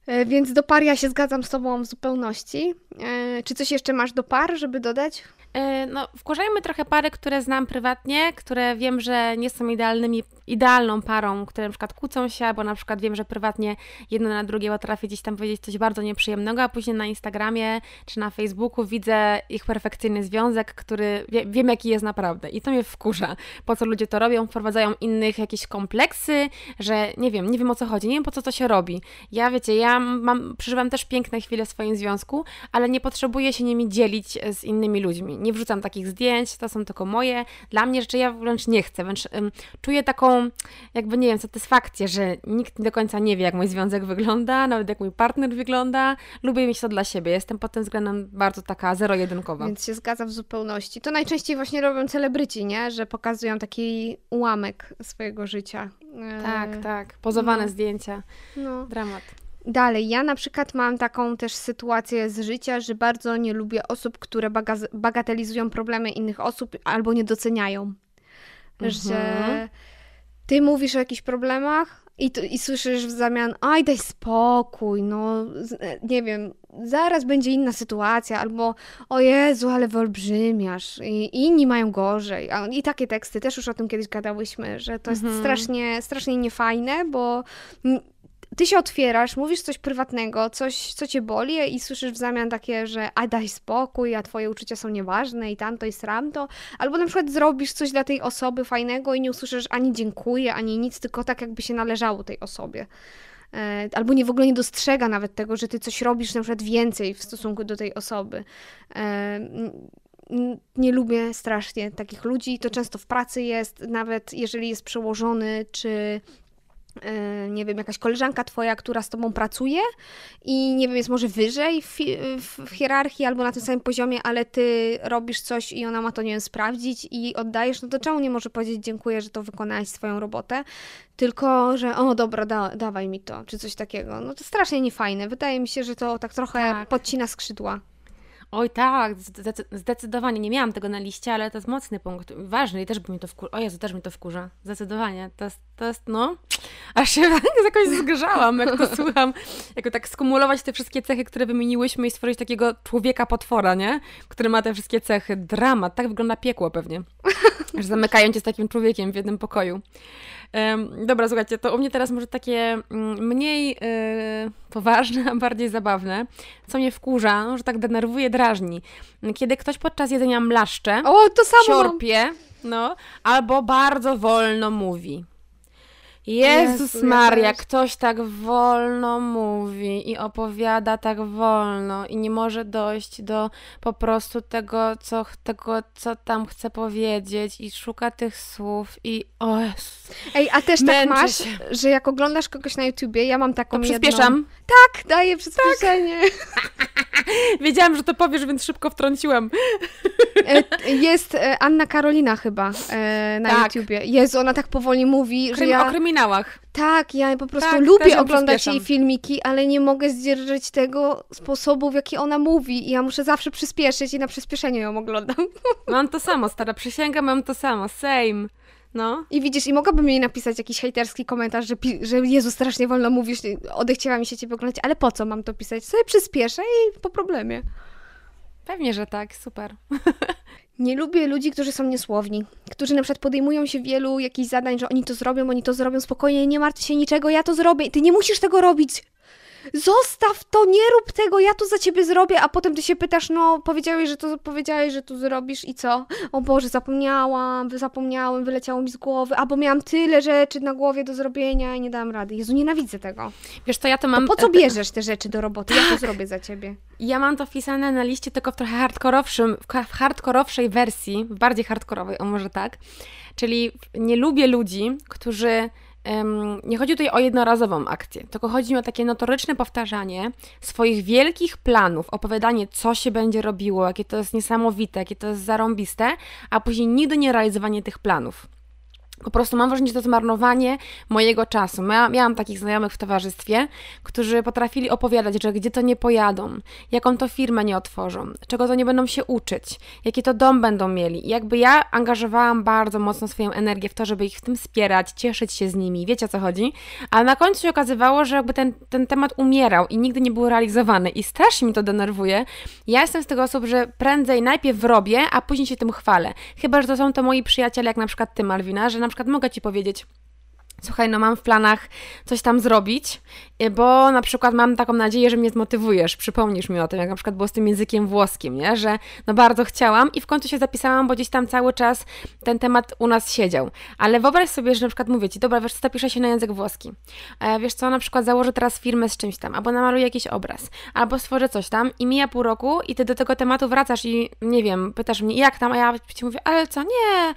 E, więc do par ja się zgadzam z Tobą w zupełności. E, czy coś jeszcze masz do par, żeby dodać? E, no, wkurzajmy trochę pary, które znam prywatnie, które wiem, że nie są idealnymi, idealną parą, które na przykład kłócą się, albo na przykład wiem, że prywatnie jedno na drugie potrafi gdzieś tam powiedzieć coś bardzo nieprzyjemnego, a później na Instagramie czy na Facebooku widzę ich perfekcyjny związek, który wie, wiem, jaki jest naprawdę. I to mnie wkurza. Po co ludzie to robią? Wprowadzają innych jakieś kompleksy, że nie wiem, nie wiem o co chodzi, nie wiem po co to się robi. Ja wiecie, ja mam, przeżywam też piękne chwile w swoim związku, ale nie potrzebuję się nimi dzielić z innymi ludźmi nie wrzucam takich zdjęć, to są tylko moje. Dla mnie rzeczy ja wręcz nie chcę, wręcz czuję taką, jakby nie wiem, satysfakcję, że nikt do końca nie wie, jak mój związek wygląda, nawet jak mój partner wygląda. Lubię mieć to dla siebie. Jestem pod tym względem bardzo taka zero-jedynkowa. Więc się zgadzam w zupełności. To najczęściej właśnie robią celebryci, nie? Że pokazują taki ułamek swojego życia. Tak, tak. Pozowane no. zdjęcia. No. Dramat. Dalej, ja na przykład mam taką też sytuację z życia, że bardzo nie lubię osób, które bagatelizują problemy innych osób albo nie doceniają. Mhm. Że ty mówisz o jakichś problemach i, i słyszysz w zamian, aj daj spokój, no nie wiem, zaraz będzie inna sytuacja, albo o Jezu, ale wyolbrzymiasz i, i inni mają gorzej. I takie teksty, też już o tym kiedyś gadałyśmy, że to jest mhm. strasznie, strasznie niefajne, bo ty się otwierasz, mówisz coś prywatnego, coś, co cię boli i słyszysz w zamian takie, że a daj spokój, a twoje uczucia są nieważne i tamto i sramto. Albo na przykład zrobisz coś dla tej osoby fajnego i nie usłyszysz ani dziękuję, ani nic, tylko tak jakby się należało tej osobie. E, albo nie w ogóle nie dostrzega nawet tego, że ty coś robisz na przykład więcej w stosunku do tej osoby. E, nie lubię strasznie takich ludzi. To często w pracy jest, nawet jeżeli jest przełożony, czy nie wiem, jakaś koleżanka twoja, która z tobą pracuje i nie wiem, jest może wyżej w, w, w, hierarchii albo na tym samym poziomie, ale ty robisz coś i ona ma to, nie wiem, sprawdzić i oddajesz, no to czemu nie może powiedzieć dziękuję, że to wykonałaś swoją robotę, tylko, że o dobra, da, dawaj mi to, czy coś takiego. No to strasznie niefajne. Wydaje mi się, że to tak trochę tak. podcina skrzydła. Oj tak, zdecydowanie. Nie miałam tego na liście, ale to jest mocny punkt. Ważny i też by mi to wkurza. O Jezu, też mi to wkurza. Zdecydowanie. To jest, to jest no... Aż się jakoś zgrzałam, jak to słucham. Jako tak skumulować te wszystkie cechy, które wymieniłyśmy i stworzyć takiego człowieka potwora, nie? Który ma te wszystkie cechy. Dramat. Tak wygląda piekło pewnie. Że zamykają cię z takim człowiekiem w jednym pokoju. Dobra, słuchajcie, to u mnie teraz może takie mm, mniej yy, poważne, a bardziej zabawne. Co mnie wkurza, no, że tak denerwuje, drażni. Kiedy ktoś podczas jedzenia mlaszcze, o, to samo siorpie, no, albo bardzo wolno mówi. Jezus Jezu, Maria, ja ktoś tak wolno mówi i opowiada tak wolno i nie może dojść do po prostu tego, co, tego, co tam chce powiedzieć i szuka tych słów i o Jezus, Ej, a też tak masz, się. że jak oglądasz kogoś na YouTubie, ja mam taką to przyspieszam. Jedną... Tak, daję przyspieszenie. Tak. Wiedziałam, że to powiesz, więc szybko wtrąciłam. E, jest e, Anna Karolina chyba e, na tak. YouTubie. Jezu, ona tak powoli mówi, Krym, że ja... O kryminałach. Tak, ja po prostu tak, lubię oglądać jej filmiki, ale nie mogę zdzierżyć tego sposobu, w jaki ona mówi i ja muszę zawsze przyspieszyć i na przyspieszenie ją oglądam. Mam to samo, stara przysięgam, mam to samo, same. No. I widzisz, i mogłabym jej napisać jakiś hejterski komentarz, że, że Jezu, strasznie wolno mówisz, odechciała mi się ciebie oglądać, ale po co mam to pisać? Sobie przyspieszę i po problemie. Pewnie, że tak, super. Nie lubię ludzi, którzy są niesłowni, którzy na przykład podejmują się wielu jakichś zadań, że oni to zrobią, oni to zrobią spokojnie, nie martw się niczego, ja to zrobię. Ty nie musisz tego robić. Zostaw to, nie rób tego, ja to za ciebie zrobię, a potem ty się pytasz, no powiedziałeś, że to powiedziałeś, że to zrobisz i co? O Boże, zapomniałam, zapomniałem, wyleciało mi z głowy, albo miałam tyle rzeczy na głowie do zrobienia i nie dałam rady. Jezu, nienawidzę tego. Wiesz, to ja to mam... To po co bierzesz te rzeczy do roboty? Ja to zrobię za ciebie. Ja mam to wpisane na liście tylko w trochę hardkorowszym, w hardkorowszej wersji, w bardziej hardkorowej, o może tak. Czyli nie lubię ludzi, którzy nie chodzi tutaj o jednorazową akcję, tylko chodzi mi o takie notoryczne powtarzanie swoich wielkich planów, opowiadanie, co się będzie robiło, jakie to jest niesamowite, jakie to jest zarąbiste, a później nigdy nie realizowanie tych planów. Po prostu mam wrażenie, że to jest marnowanie mojego czasu. Ja, miałam takich znajomych w towarzystwie, którzy potrafili opowiadać, że gdzie to nie pojadą, jaką to firmę nie otworzą, czego to nie będą się uczyć, jaki to dom będą mieli. I jakby ja angażowałam bardzo mocno swoją energię w to, żeby ich w tym wspierać, cieszyć się z nimi, wiecie o co chodzi, ale na końcu się okazywało, że jakby ten, ten temat umierał i nigdy nie był realizowany i strasznie mi to denerwuje. Ja jestem z tego osób, że prędzej najpierw robię, a później się tym chwalę. Chyba, że to są to moi przyjaciele, jak na przykład ty, Malwina, że na przykład mogę Ci powiedzieć, słuchaj, no mam w planach coś tam zrobić, y, bo na przykład mam taką nadzieję, że mnie zmotywujesz, przypomnisz mi o tym, jak na przykład było z tym językiem włoskim, nie? że no bardzo chciałam i w końcu się zapisałam, bo gdzieś tam cały czas ten temat u nas siedział. Ale wyobraź sobie, że na przykład mówię Ci, dobra, wiesz co, zapiszę się na język włoski. E, wiesz co, na przykład założę teraz firmę z czymś tam, albo namaluję jakiś obraz, albo stworzę coś tam i mija pół roku i Ty do tego tematu wracasz i nie wiem, pytasz mnie, jak tam, a ja Ci mówię, ale co, nie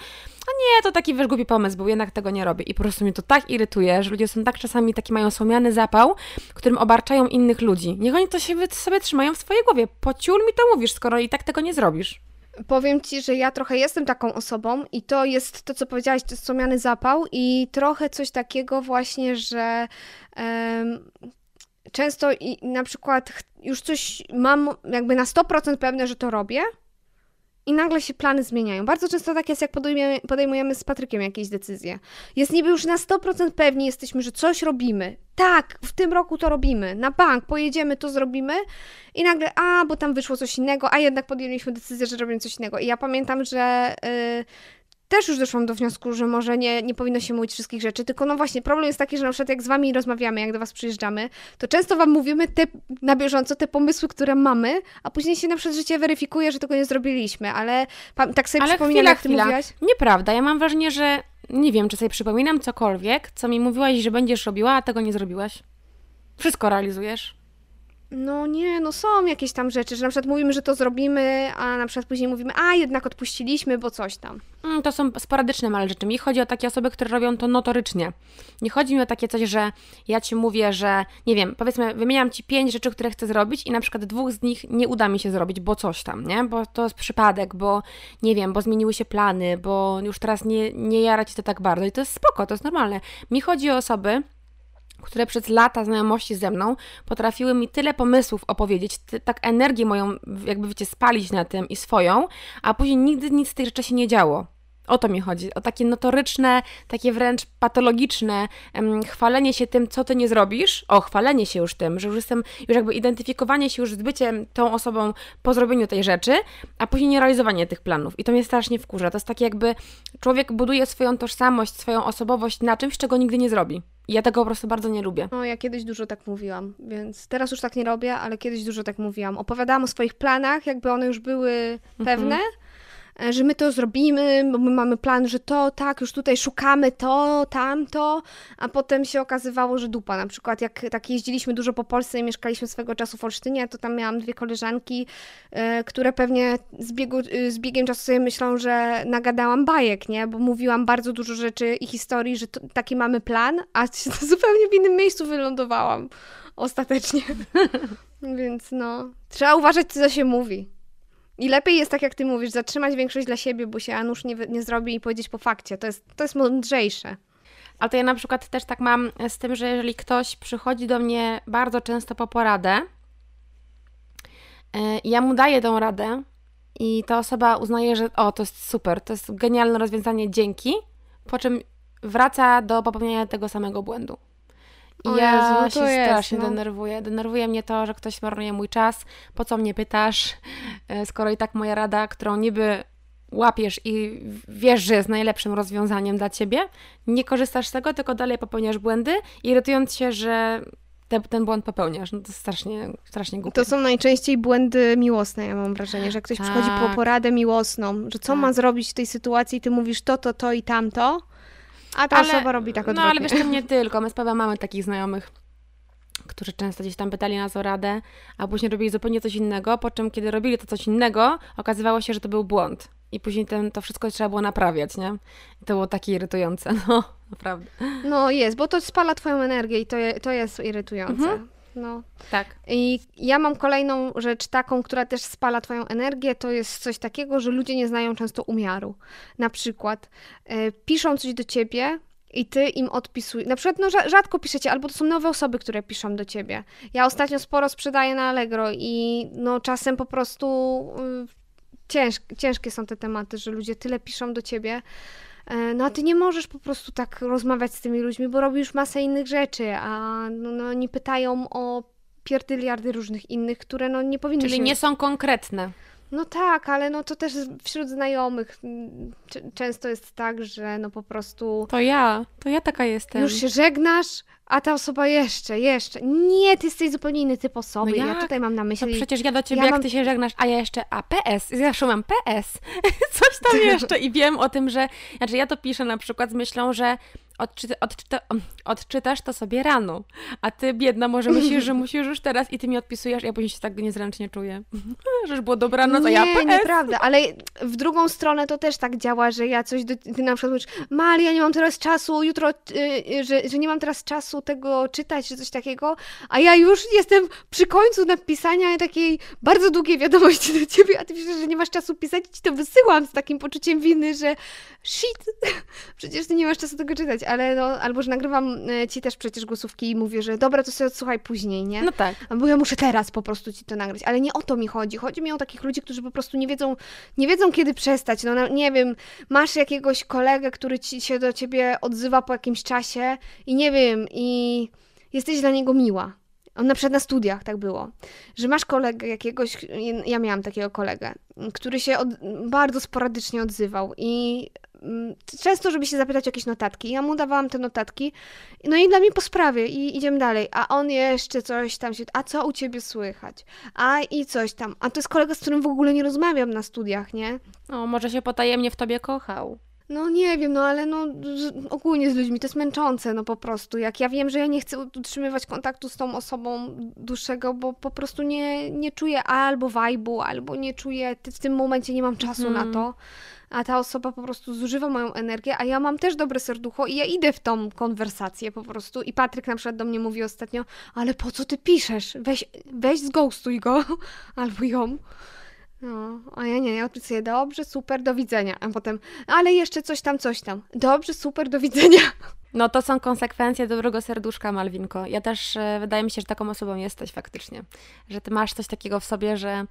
a nie, to taki wiesz, głupi pomysł był, jednak tego nie robię. I po prostu mnie to tak irytuje, że ludzie są tak czasami taki mają słomiany zapał, którym obarczają innych ludzi. Niech oni to sobie trzymają w swojej głowie. Pociul mi to mówisz, skoro i tak tego nie zrobisz. Powiem Ci, że ja trochę jestem taką osobą i to jest to, co powiedziałaś, to jest słomiany zapał i trochę coś takiego właśnie, że um, często i na przykład już coś mam jakby na 100% pewne, że to robię, i nagle się plany zmieniają. Bardzo często tak jest, jak podejmujemy, podejmujemy z Patrykiem jakieś decyzje. Jest niby już na 100% pewni jesteśmy, że coś robimy. Tak, w tym roku to robimy. Na bank pojedziemy, to zrobimy. I nagle, a, bo tam wyszło coś innego, a jednak podjęliśmy decyzję, że robimy coś innego. I ja pamiętam, że yy, też już doszłam do wniosku, że może nie, nie powinno się mówić wszystkich rzeczy, tylko no właśnie, problem jest taki, że na przykład jak z wami rozmawiamy, jak do was przyjeżdżamy, to często wam mówimy te, na bieżąco te pomysły, które mamy, a później się na przykład życie weryfikuje, że tego nie zrobiliśmy, ale tak sobie ale przypominam, chwila, jak ty chwila. mówiłaś. Nieprawda, ja mam wrażenie, że nie wiem, czy sobie przypominam cokolwiek, co mi mówiłaś, że będziesz robiła, a tego nie zrobiłaś. Wszystko realizujesz. No nie, no są jakieś tam rzeczy, że na przykład mówimy, że to zrobimy, a na przykład później mówimy, a jednak odpuściliśmy, bo coś tam. Mm, to są sporadyczne małe rzeczy. Mi chodzi o takie osoby, które robią to notorycznie. Nie chodzi mi o takie coś, że ja Ci mówię, że nie wiem, powiedzmy, wymieniam Ci pięć rzeczy, które chcę zrobić i na przykład dwóch z nich nie uda mi się zrobić, bo coś tam, nie? Bo to jest przypadek, bo nie wiem, bo zmieniły się plany, bo już teraz nie, nie jara Ci to tak bardzo i to jest spoko, to jest normalne. Mi chodzi o osoby, które przez lata znajomości ze mną potrafiły mi tyle pomysłów opowiedzieć, ty, tak energię moją, jakby wiecie, spalić na tym i swoją, a później nigdy nic z tej rzeczy się nie działo. O to mi chodzi, o takie notoryczne, takie wręcz patologiczne um, chwalenie się tym, co ty nie zrobisz, o chwalenie się już tym, że już jestem, już jakby identyfikowanie się już z byciem tą osobą po zrobieniu tej rzeczy, a później nie realizowanie tych planów. I to mnie strasznie wkurza. To jest takie jakby człowiek buduje swoją tożsamość, swoją osobowość na czymś, czego nigdy nie zrobi. Ja tego po prostu bardzo nie lubię. No, ja kiedyś dużo tak mówiłam, więc teraz już tak nie robię, ale kiedyś dużo tak mówiłam. Opowiadałam o swoich planach, jakby one już były pewne. Mhm E, że my to zrobimy, bo my mamy plan, że to, tak, już tutaj szukamy to, tamto, a potem się okazywało, że dupa. Na przykład jak tak jeździliśmy dużo po Polsce i mieszkaliśmy swego czasu w Olsztynie, to tam miałam dwie koleżanki, e, które pewnie z, biegu, e, z biegiem czasu sobie myślą, że nagadałam bajek, nie? Bo mówiłam bardzo dużo rzeczy i historii, że to, taki mamy plan, a zupełnie w innym miejscu wylądowałam ostatecznie. Więc no, trzeba uważać, co się mówi. I lepiej jest tak, jak ty mówisz, zatrzymać większość dla siebie, bo się Anusz nie, nie zrobi i powiedzieć po fakcie. To jest, to jest mądrzejsze. Ale to ja na przykład też tak mam z tym, że jeżeli ktoś przychodzi do mnie bardzo często po poradę, e, ja mu daję tą radę i ta osoba uznaje, że o, to jest super, to jest genialne rozwiązanie, dzięki, po czym wraca do popełniania tego samego błędu. I ja Jezu, się jest, strasznie no. denerwuję. Denerwuje mnie to, że ktoś marnuje mój czas. Po co mnie pytasz, e, skoro i tak moja rada, którą niby łapiesz i wiesz, że jest najlepszym rozwiązaniem dla ciebie, nie korzystasz z tego, tylko dalej popełniasz błędy, irytując się, że te, ten błąd popełniasz. No to strasznie, strasznie głupie. To są najczęściej błędy miłosne, ja mam wrażenie, że ktoś tak. przychodzi po tak. poradę miłosną, że co tak. ma zrobić w tej sytuacji, ty mówisz to, to, to i tamto, a ta ale, osoba robi tak odwrotnie. No ale wiesz, to nie tylko. My z Pawłem mamy takich znajomych, którzy często gdzieś tam pytali nas o radę, a później robili zupełnie coś innego, po czym kiedy robili to coś innego, okazywało się, że to był błąd. I później ten, to wszystko trzeba było naprawiać, nie? I to było takie irytujące, no, naprawdę. No jest, bo to spala twoją energię i to, je, to jest irytujące. Mhm. No. Tak. I ja mam kolejną rzecz taką, która też spala twoją energię, to jest coś takiego, że ludzie nie znają często umiaru. Na przykład y, piszą coś do ciebie, i ty im odpisujesz. Na przykład no, rzadko piszecie, albo to są nowe osoby, które piszą do ciebie. Ja ostatnio sporo sprzedaję na Allegro i no czasem po prostu y, cięż, ciężkie są te tematy, że ludzie tyle piszą do ciebie, E, no a ty nie możesz po prostu tak rozmawiać z tymi ludźmi, bo robisz masę innych rzeczy, a no, no oni pytają o pierdyliardy różnych innych, które no nie powinny Czyli się... nie są konkretne. No tak, ale no to też wśród znajomych często jest tak, że no po prostu... To ja, to ja taka jestem. Już się żegnasz, a ta osoba jeszcze, jeszcze. Nie, ty jesteś zupełnie inny typ osoby. No ja tutaj mam na myśli. To przecież ja do ciebie, ja jak mam... ty się żegnasz, a ja jeszcze, a PS, zawsze mam PS. Coś tam jeszcze i wiem o tym, że, znaczy ja to piszę na przykład z myślą, że odczyta, odczyta, odczytasz to sobie rano, a ty biedna może myślisz, że musisz już teraz i ty mi odpisujesz, ja później się tak niezręcznie czuję. że już było dobranoc, a ja Nie, nieprawda, ale w drugą stronę to też tak działa, że ja coś, do, ty na przykład mówisz, Maria, nie mam teraz czasu, jutro, yy, że, że nie mam teraz czasu tego czytać, czy coś takiego, a ja już jestem przy końcu napisania takiej bardzo długiej wiadomości do ciebie, a ty piszesz, że nie masz czasu pisać, ci to wysyłam z takim poczuciem winy, że shit, przecież ty nie masz czasu tego czytać, ale no, albo że nagrywam e, ci też przecież głosówki i mówię, że dobra, to sobie odsłuchaj później, nie? No tak. Bo ja muszę teraz po prostu ci to nagrać, ale nie o to mi chodzi. Chodzi mi o takich ludzi, którzy po prostu nie wiedzą, nie wiedzą kiedy przestać. No nie wiem, masz jakiegoś kolegę, który ci się do ciebie odzywa po jakimś czasie i nie wiem, i jesteś dla niego miła. On na przykład na studiach tak było, że masz kolegę jakiegoś, ja miałam takiego kolegę, który się od, bardzo sporadycznie odzywał i Mm, często, żeby się zapytać o jakieś notatki. Ja mu dawałam te notatki, no i dla mnie po sprawie i idziemy dalej. A on jeszcze coś tam się, a co u ciebie słychać? A i coś tam. A to jest kolega, z którym w ogóle nie rozmawiam na studiach, nie? O, może się potajemnie w tobie kochał. No nie wiem, no ale no ogólnie z ludźmi to jest męczące, no po prostu. Jak ja wiem, że ja nie chcę utrzymywać kontaktu z tą osobą dłuższego, bo po prostu nie, nie czuję albo wajbu, albo nie czuję, w tym momencie nie mam czasu hmm. na mhm. to, a ta osoba po prostu zużywa moją energię, a ja mam też dobre serducho i ja idę w tą konwersację po prostu. I Patryk na przykład do mnie mówi ostatnio, ale po co ty piszesz? Weź, weź zghostuj go, albo ją. No, a ja nie, ja odpisuję dobrze, super, do widzenia. A potem, ale jeszcze coś tam, coś tam. Dobrze, super, do widzenia. No to są konsekwencje dobrego serduszka, Malwinko. Ja też, e, wydaje mi się, że taką osobą jesteś faktycznie. Że ty masz coś takiego w sobie, że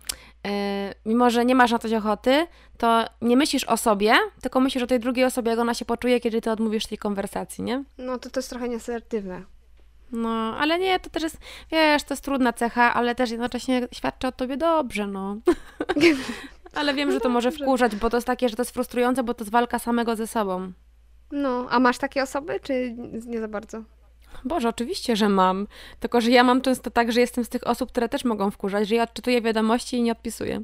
e, mimo, że nie masz na coś ochoty, to nie myślisz o sobie, tylko myślisz o tej drugiej osobie, jak ona się poczuje, kiedy ty odmówisz tej konwersacji, nie? No to to jest trochę nieasertywne. No, ale nie, to też jest, wiesz, to jest trudna cecha, ale też jednocześnie świadczy o tobie dobrze, no. ale wiem, że to może wkurzać, bo to jest takie, że to jest frustrujące, bo to jest walka samego ze sobą. No, a masz takie osoby, czy nie za bardzo? Boże, oczywiście, że mam. Tylko, że ja mam często tak, że jestem z tych osób, które też mogą wkurzać, że ja odczytuję wiadomości i nie odpisuję.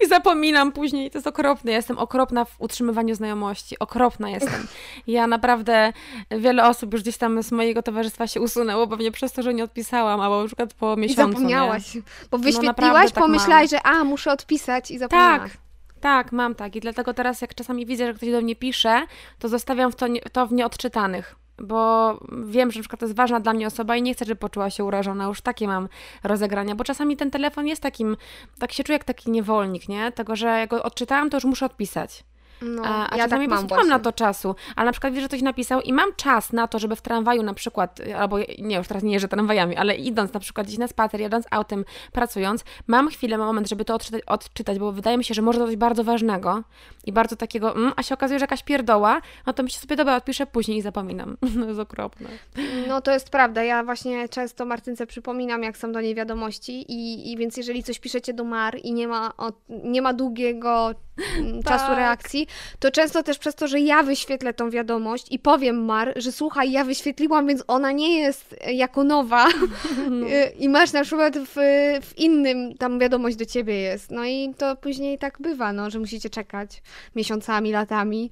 I zapominam później. To jest okropne. Ja jestem okropna w utrzymywaniu znajomości. Okropna jestem. Ja naprawdę, wiele osób już gdzieś tam z mojego towarzystwa się usunęło, pewnie przez to, że nie odpisałam, albo na przykład po miesiącu. I zapomniałaś. Nie? Bo no wyświetliłaś, no pomyślałaś, że a, muszę odpisać i zapomniałaś. Tak. Tak, mam tak. I dlatego teraz, jak czasami widzę, że ktoś do mnie pisze, to zostawiam w to, to w nieodczytanych bo wiem, że na przykład to jest ważna dla mnie osoba i nie chcę, żeby poczuła się urażona. Już takie mam rozegrania, bo czasami ten telefon jest takim, tak się czuję jak taki niewolnik, nie? Tego, że jak go odczytałam, to już muszę odpisać. No, a, a ja czasami tak mam, mam na to czasu, ale na przykład wiesz, że ktoś napisał i mam czas na to, żeby w tramwaju na przykład, albo nie, już teraz nie jeżdżę tramwajami, ale idąc na przykład gdzieś na spacer, jadąc autem, pracując, mam chwilę, moment, żeby to odczytać, odczytać, bo wydaje mi się, że może to coś bardzo ważnego i bardzo takiego, mm, a się okazuje, że jakaś pierdoła, no to myślę sobie, dobra, odpiszę później i zapominam. No jest okropne. No to jest prawda, ja właśnie często Martynce przypominam, jak są do niej wiadomości i, i więc jeżeli coś piszecie do Mar i nie ma, od, nie ma długiego mm, czasu tak. reakcji, to często też przez to, że ja wyświetlę tą wiadomość i powiem Mar, że słuchaj, ja wyświetliłam, więc ona nie jest jako nowa no. i masz na przykład w, w innym, tam wiadomość do ciebie jest. No i to później tak bywa, no, że musicie czekać miesiącami, latami.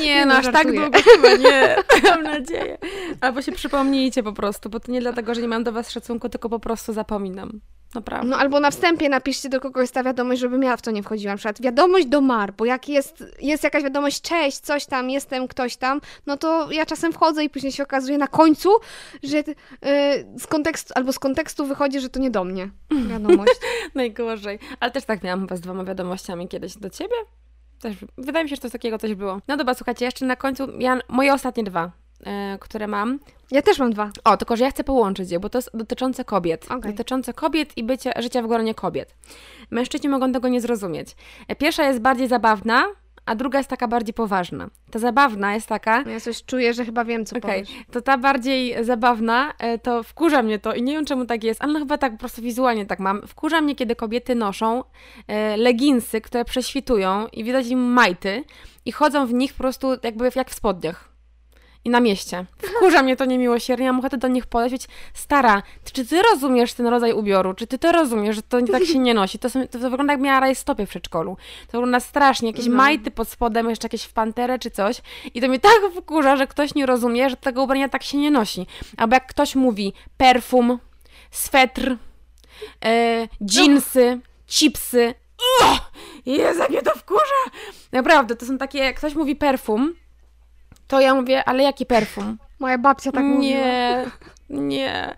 Nie, no, no aż tak długo chyba nie, mam nadzieję. Albo się przypomnijcie po prostu, bo to nie dlatego, że nie mam do was szacunku, tylko po prostu zapominam. Naprawdę. No albo na wstępie napiszcie do kogoś ta wiadomość, żebym ja w to nie wchodziła. Na przykład wiadomość do Mar, bo jak jest, jest jakaś wiadomość, cześć, coś tam, jestem ktoś tam, no to ja czasem wchodzę i później się okazuje na końcu, że yy, z kontekstu, albo z kontekstu wychodzi, że to nie do mnie wiadomość. Najgorzej. Ale też tak miałam chyba z dwoma wiadomościami kiedyś do ciebie. Też, wydaje mi się, że coś takiego coś było. No dobra, słuchajcie, jeszcze na końcu, ja, moje ostatnie dwa, yy, które mam, ja też mam dwa. O, tylko że ja chcę połączyć je, bo to jest dotyczące kobiet. Okay. Dotyczące kobiet i bycia, życia w gronie kobiet. Mężczyźni mogą tego nie zrozumieć. Pierwsza jest bardziej zabawna, a druga jest taka bardziej poważna. Ta zabawna jest taka... Ja coś czuję, że chyba wiem, co okay. powiesz. To ta bardziej zabawna, e, to wkurza mnie to i nie wiem, czemu tak jest, ale no chyba tak po prostu wizualnie tak mam. Wkurza mnie, kiedy kobiety noszą e, leginsy, które prześwitują i widać im majty i chodzą w nich po prostu jakby jak w spodniach i na mieście. Wkurza mnie to niemiłosiernie, mam ochotę do nich podejść, stara, czy ty rozumiesz ten rodzaj ubioru? Czy ty to rozumiesz, że to tak się nie nosi? To, są, to wygląda jak miała stopie w przedszkolu. To wygląda strasznie, jakieś no. majty pod spodem, jeszcze jakieś w panterę czy coś i to mnie tak wkurza, że ktoś nie rozumie, że tego ubrania tak się nie nosi. Albo jak ktoś mówi perfum, swetr, e, dżinsy, chipsy, Uch! Jezu, mnie to wkurza! Naprawdę, to są takie, jak ktoś mówi perfum, to ja mówię, ale jaki perfum? Moja babcia tak mówi. Nie, nie.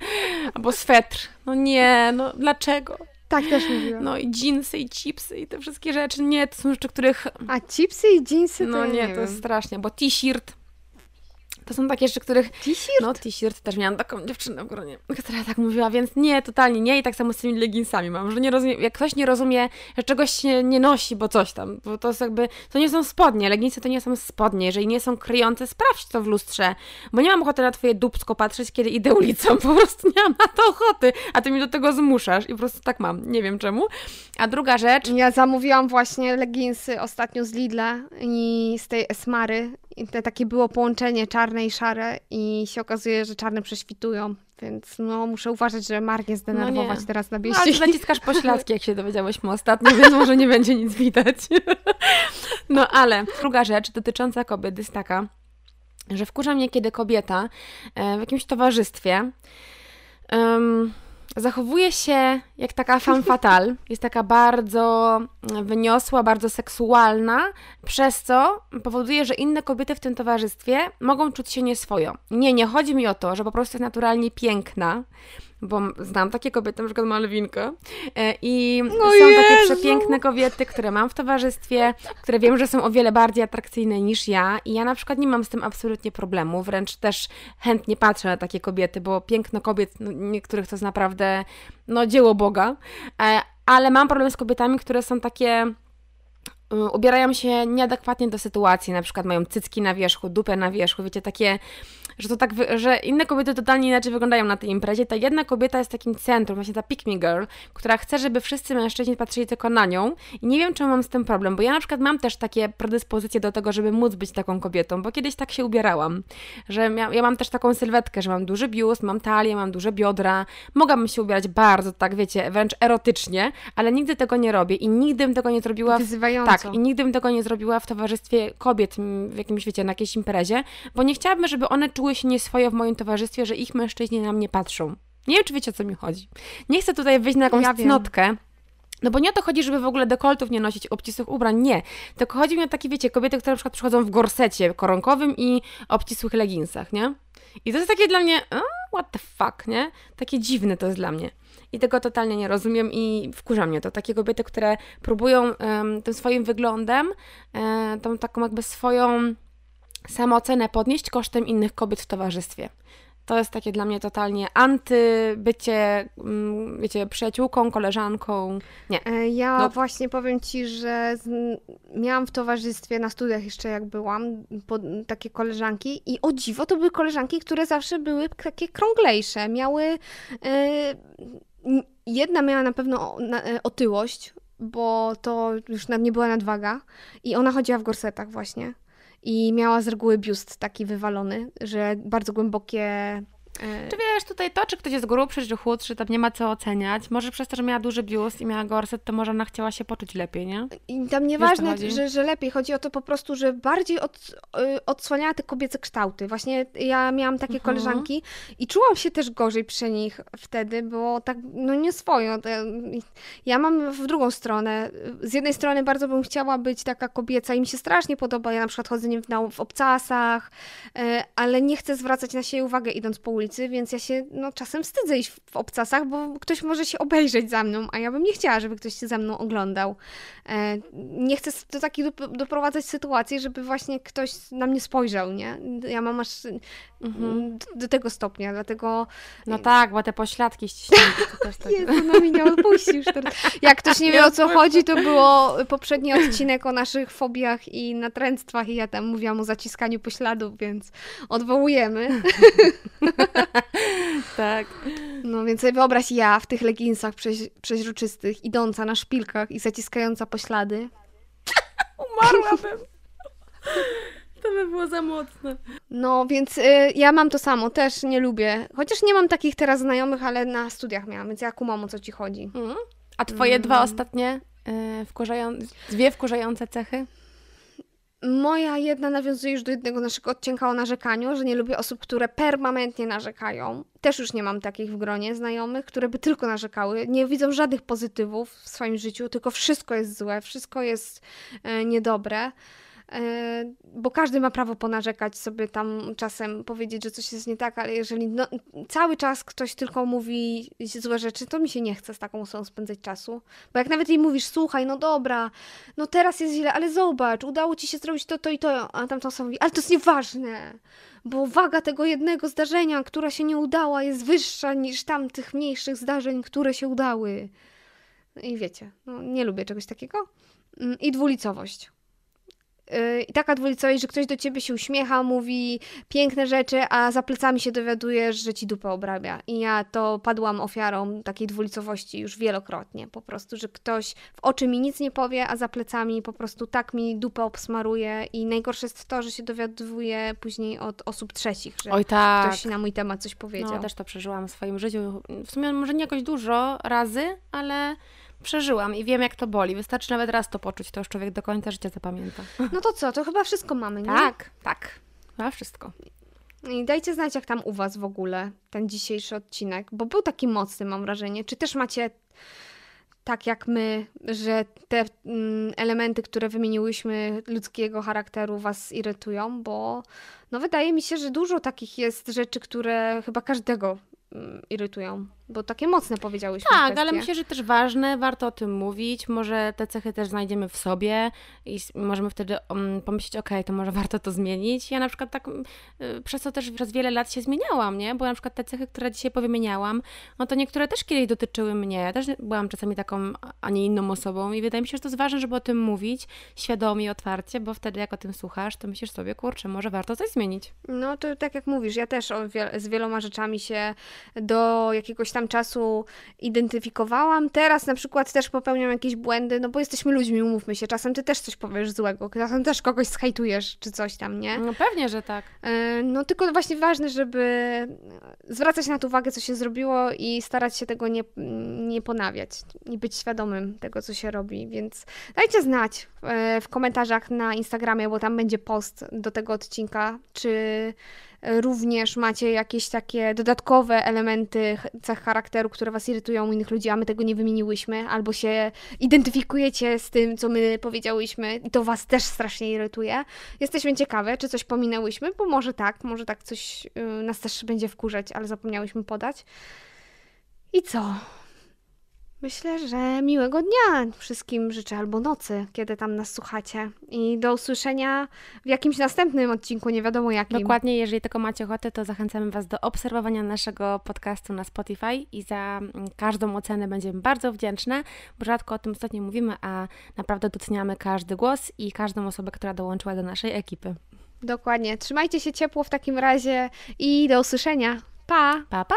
Albo swetr. No nie, no dlaczego? Tak też mówiła. No i jeansy i chipsy i te wszystkie rzeczy. Nie, to są rzeczy, których... A chipsy i jeansy to No nie, nie to jest strasznie, bo t-shirt to są takie rzeczy, których... T-shirt? No, t-shirt też miałam taką dziewczynę w gronie, która tak mówiła, więc nie, totalnie nie. I tak samo z tymi leginsami mam, że nie rozumiem, jak ktoś nie rozumie, że czegoś się nie nosi, bo coś tam, bo to jest jakby, to nie są spodnie, leginsy to nie są spodnie, jeżeli nie są kryjące, sprawdź to w lustrze, bo nie mam ochoty na twoje dupsko patrzeć, kiedy idę ulicą, po prostu nie mam na to ochoty, a ty mi do tego zmuszasz i po prostu tak mam, nie wiem czemu. A druga rzecz... Ja zamówiłam właśnie leginsy ostatnio z Lidla i z tej Esmary i te takie było połączenie czarne i szare i się okazuje, że czarne prześwitują, więc no muszę uważać, że marnie zdenerwować no teraz na bieści. No, ale naciskasz pośladki, jak się dowiedziałyśmy ostatnio, więc może nie będzie nic widać. No ale druga rzecz dotycząca kobiet jest taka, że wkurza mnie, kiedy kobieta e, w jakimś towarzystwie um, zachowuje się jak taka femme fatale, jest taka bardzo wyniosła, bardzo seksualna, przez co powoduje, że inne kobiety w tym towarzystwie mogą czuć się nieswojo. Nie, nie chodzi mi o to, że po prostu jest naturalnie piękna, bo znam takie kobiety, na przykład Malwinkę e, i no są Jezu. takie przepiękne kobiety, które mam w towarzystwie, które wiem, że są o wiele bardziej atrakcyjne niż ja i ja na przykład nie mam z tym absolutnie problemu, wręcz też chętnie patrzę na takie kobiety, bo piękno kobiet, no, niektórych to jest naprawdę no, dzieło Boga, e, ale mam problem z kobietami, które są takie y, ubierają się nieadekwatnie do sytuacji, na przykład mają cycki na wierzchu, dupę na wierzchu, wiecie, takie że to tak, że inne kobiety totalnie inaczej wyglądają na tej imprezie. Ta jedna kobieta jest takim centrum, właśnie ta pick me girl, która chce, żeby wszyscy mężczyźni patrzyli tylko na nią i nie wiem, czy mam z tym problem, bo ja na przykład mam też takie predyspozycje do tego, żeby móc być taką kobietą, bo kiedyś tak się ubierałam, że ja, ja mam też taką sylwetkę, że mam duży biust, mam talię, mam duże biodra, mogłabym się ubierać bardzo, tak wiecie, wręcz erotycznie, ale nigdy tego nie robię i nigdy bym tego nie zrobiła. Wyzywająco. Tak, i nigdy bym tego nie zrobiła w towarzystwie kobiet w jakimś, wiecie, na jakiejś imprezie, bo nie chciałabym, żeby one czuły się nieswoje w moim towarzystwie, że ich mężczyźni na mnie patrzą. Nie wiem, czy wiecie, o co mi chodzi. Nie chcę tutaj wyjść na jakąś ja cnotkę, no bo nie o to chodzi, żeby w ogóle dekoltów nie nosić, obcisłych ubrań, nie. Tylko chodzi mi o takie, wiecie, kobiety, które na przykład przychodzą w gorsecie koronkowym i obcisłych leginsach, nie? I to jest takie dla mnie, what the fuck, nie? Takie dziwne to jest dla mnie. I tego totalnie nie rozumiem i wkurza mnie to. Takie kobiety, które próbują um, tym swoim wyglądem, um, tą taką jakby swoją samoocenę podnieść kosztem innych kobiet w towarzystwie. To jest takie dla mnie totalnie anty bycie, mm, wiecie, przyjaciółką, koleżanką. Nie. E, ja no. właśnie powiem Ci, że z, miałam w towarzystwie na studiach jeszcze jak byłam takie koleżanki i o dziwo to były koleżanki, które zawsze były takie krąglejsze. Miały... Yy, jedna miała na pewno e, otyłość, bo to już nie była nadwaga i ona chodziła w gorsetach właśnie i miała z reguły biust taki wywalony, że bardzo głębokie czy wiesz, tutaj to, czy ktoś jest grubszy, czy chudszy, tam nie ma co oceniać. Może przez to, że miała duży biust i miała gorset, to może ona chciała się poczuć lepiej, nie? I tam nieważne, że, że lepiej. Chodzi o to po prostu, że bardziej od, y, odsłaniała te kobiece kształty. Właśnie ja miałam takie uh mhm. -huh. koleżanki i czułam się też gorzej przy nich wtedy, bo tak, no nie swoją. Ja mam w drugą stronę. Z jednej strony bardzo bym chciała być taka kobieca i mi się strasznie podoba. Ja na przykład chodzę w, w obcasach, y, ale nie chcę zwracać na siebie uwagę idąc po ulicy więc ja się no, czasem wstydzę iść w obcasach, bo ktoś może się obejrzeć za mną, a ja bym nie chciała, żeby ktoś się za mną oglądał. E, nie chcę do takiej doprowadzać sytuacji, żeby właśnie ktoś na mnie spojrzał, nie? Ja mam aż mhm. do, do, tego stopnia, dlatego... No tak, bo te pośladki ściśnięte to też tak... Jezu, no mi nie odpuści już teraz. Jak ktoś nie wie o co chodzi, to było poprzedni odcinek o naszych fobiach i natręctwach i ja tam mówiłam o zaciskaniu pośladów, więc odwołujemy. tak. No więc sobie wyobraź ja w tych leginsach przeź przeźroczystych, idąca na szpilkach i zaciskająca poślady. Umarłabym. To by było za mocne. No, więc y, ja mam to samo, też nie lubię. Chociaż nie mam takich teraz znajomych, ale na studiach miałam, więc ja kumam o co ci chodzi. Mm. A twoje mm. dwa ostatnie y, wkurzają, dwie wkurzające cechy? Moja jedna nawiązuje już do jednego naszego odcinka o narzekaniu, że nie lubię osób, które permanentnie narzekają. Też już nie mam takich w gronie znajomych, które by tylko narzekały. Nie widzą żadnych pozytywów w swoim życiu, tylko wszystko jest złe, wszystko jest e, niedobre. E, bo każdy ma prawo ponarzekać sobie tam czasem, powiedzieć, że coś jest nie tak, ale jeżeli no, cały czas ktoś tylko mówi złe rzeczy, to mi się nie chce z taką osobą spędzać czasu. Bo jak nawet jej mówisz, słuchaj, no dobra, no teraz jest źle, ale zobacz, udało ci się zrobić to, to i to, a tamta osoba mówi, ale to jest nieważne, bo waga tego jednego zdarzenia, która się nie udała, jest wyższa niż tamtych mniejszych zdarzeń, które się udały. I wiecie, no, nie lubię czegoś takiego. Mm, I dwulicowość i taka dwulicowość, że ktoś do ciebie się uśmiecha, mówi piękne rzeczy, a za plecami się dowiadujesz, że ci dupę obrabia. I ja to padłam ofiarą takiej dwulicowości już wielokrotnie. Po prostu, że ktoś w oczy mi nic nie powie, a za plecami po prostu tak mi dupę obsmaruje. I najgorsze jest to, że się dowiaduje później od osób trzecich, że Oj, tak. ktoś na mój temat coś powiedział. No, też to przeżyłam w swoim życiu. W sumie może nie jakoś dużo razy, ale przeżyłam i wiem, jak to boli. Wystarczy nawet raz to poczuć, to już człowiek do końca życia zapamięta. No to co, to chyba wszystko mamy, nie? Tak, tak. Ma wszystko. I dajcie znać, jak tam u Was w ogóle ten dzisiejszy odcinek, bo był taki mocny, mam wrażenie. Czy też macie tak jak my, że te mm, elementy, które wymieniłyśmy ludzkiego charakteru Was irytują? Bo no, wydaje mi się, że dużo takich jest rzeczy, które chyba każdego irytują. Bo takie mocne powiedziałyśmy. Tak, kwestie. ale myślę, że też ważne, warto o tym mówić. Może te cechy też znajdziemy w sobie i możemy wtedy um, pomyśleć, okej, to może warto to zmienić. Ja na przykład tak y, przez to też przez wiele lat się zmieniałam, nie? Bo na przykład te cechy, które dzisiaj powymieniałam, no to niektóre też kiedyś dotyczyły mnie. Ja też byłam czasami taką, a nie inną osobą i wydaje mi się, że to jest ważne, żeby o tym mówić świadomie i otwarcie, bo wtedy jak o tym słuchasz, to myślisz sobie, kurczę, może warto coś zmienić. No to tak jak mówisz, ja też wiel- z wieloma rzeczami się do jakiegoś tam czasu identyfikowałam. Teraz na przykład też popełniam jakieś błędy, no bo jesteśmy ludźmi, umówmy się. Czasem ty też coś powiesz złego, czasem też kogoś zhejtujesz czy coś tam, nie? No pewnie, że tak. E, No tylko właśnie ważne, żeby zwracać na to uwagę, co się zrobiło i starać się tego nie, nie ponawiać i być świadomym tego, co się robi. Więc dajcie znać e, w komentarzach na Instagramie, bo tam będzie post do tego odcinka, czy również macie jakieś takie dodatkowe elementy ch- cech charakteru, które Was irytują u innych ludzi, a my tego nie wymieniłyśmy, albo się identyfikujecie z tym, co my powiedziałyśmy i to Was też strasznie irytuje. Jesteśmy ciekawe, czy coś pominęłyśmy, bo może tak, może tak coś y, nas też będzie wkurzać, ale zapomniałyśmy podać. I co? Myślę, że miłego dnia wszystkim życzę, albo nocy, kiedy tam nas słuchacie. I do usłyszenia w jakimś następnym odcinku, nie wiadomo jakim. Dokładnie, jeżeli tylko macie ochotę, to zachęcamy Was do obserwowania naszego podcastu na Spotify i za mm, każdą ocenę będziemy bardzo wdzięczne, bo rzadko o tym ostatnio mówimy, a naprawdę doceniamy każdy głos i każdą osobę, która dołączyła do naszej ekipy. Dokładnie. Trzymajcie się ciepło w takim razie i do usłyszenia. Pa! Pa, pa!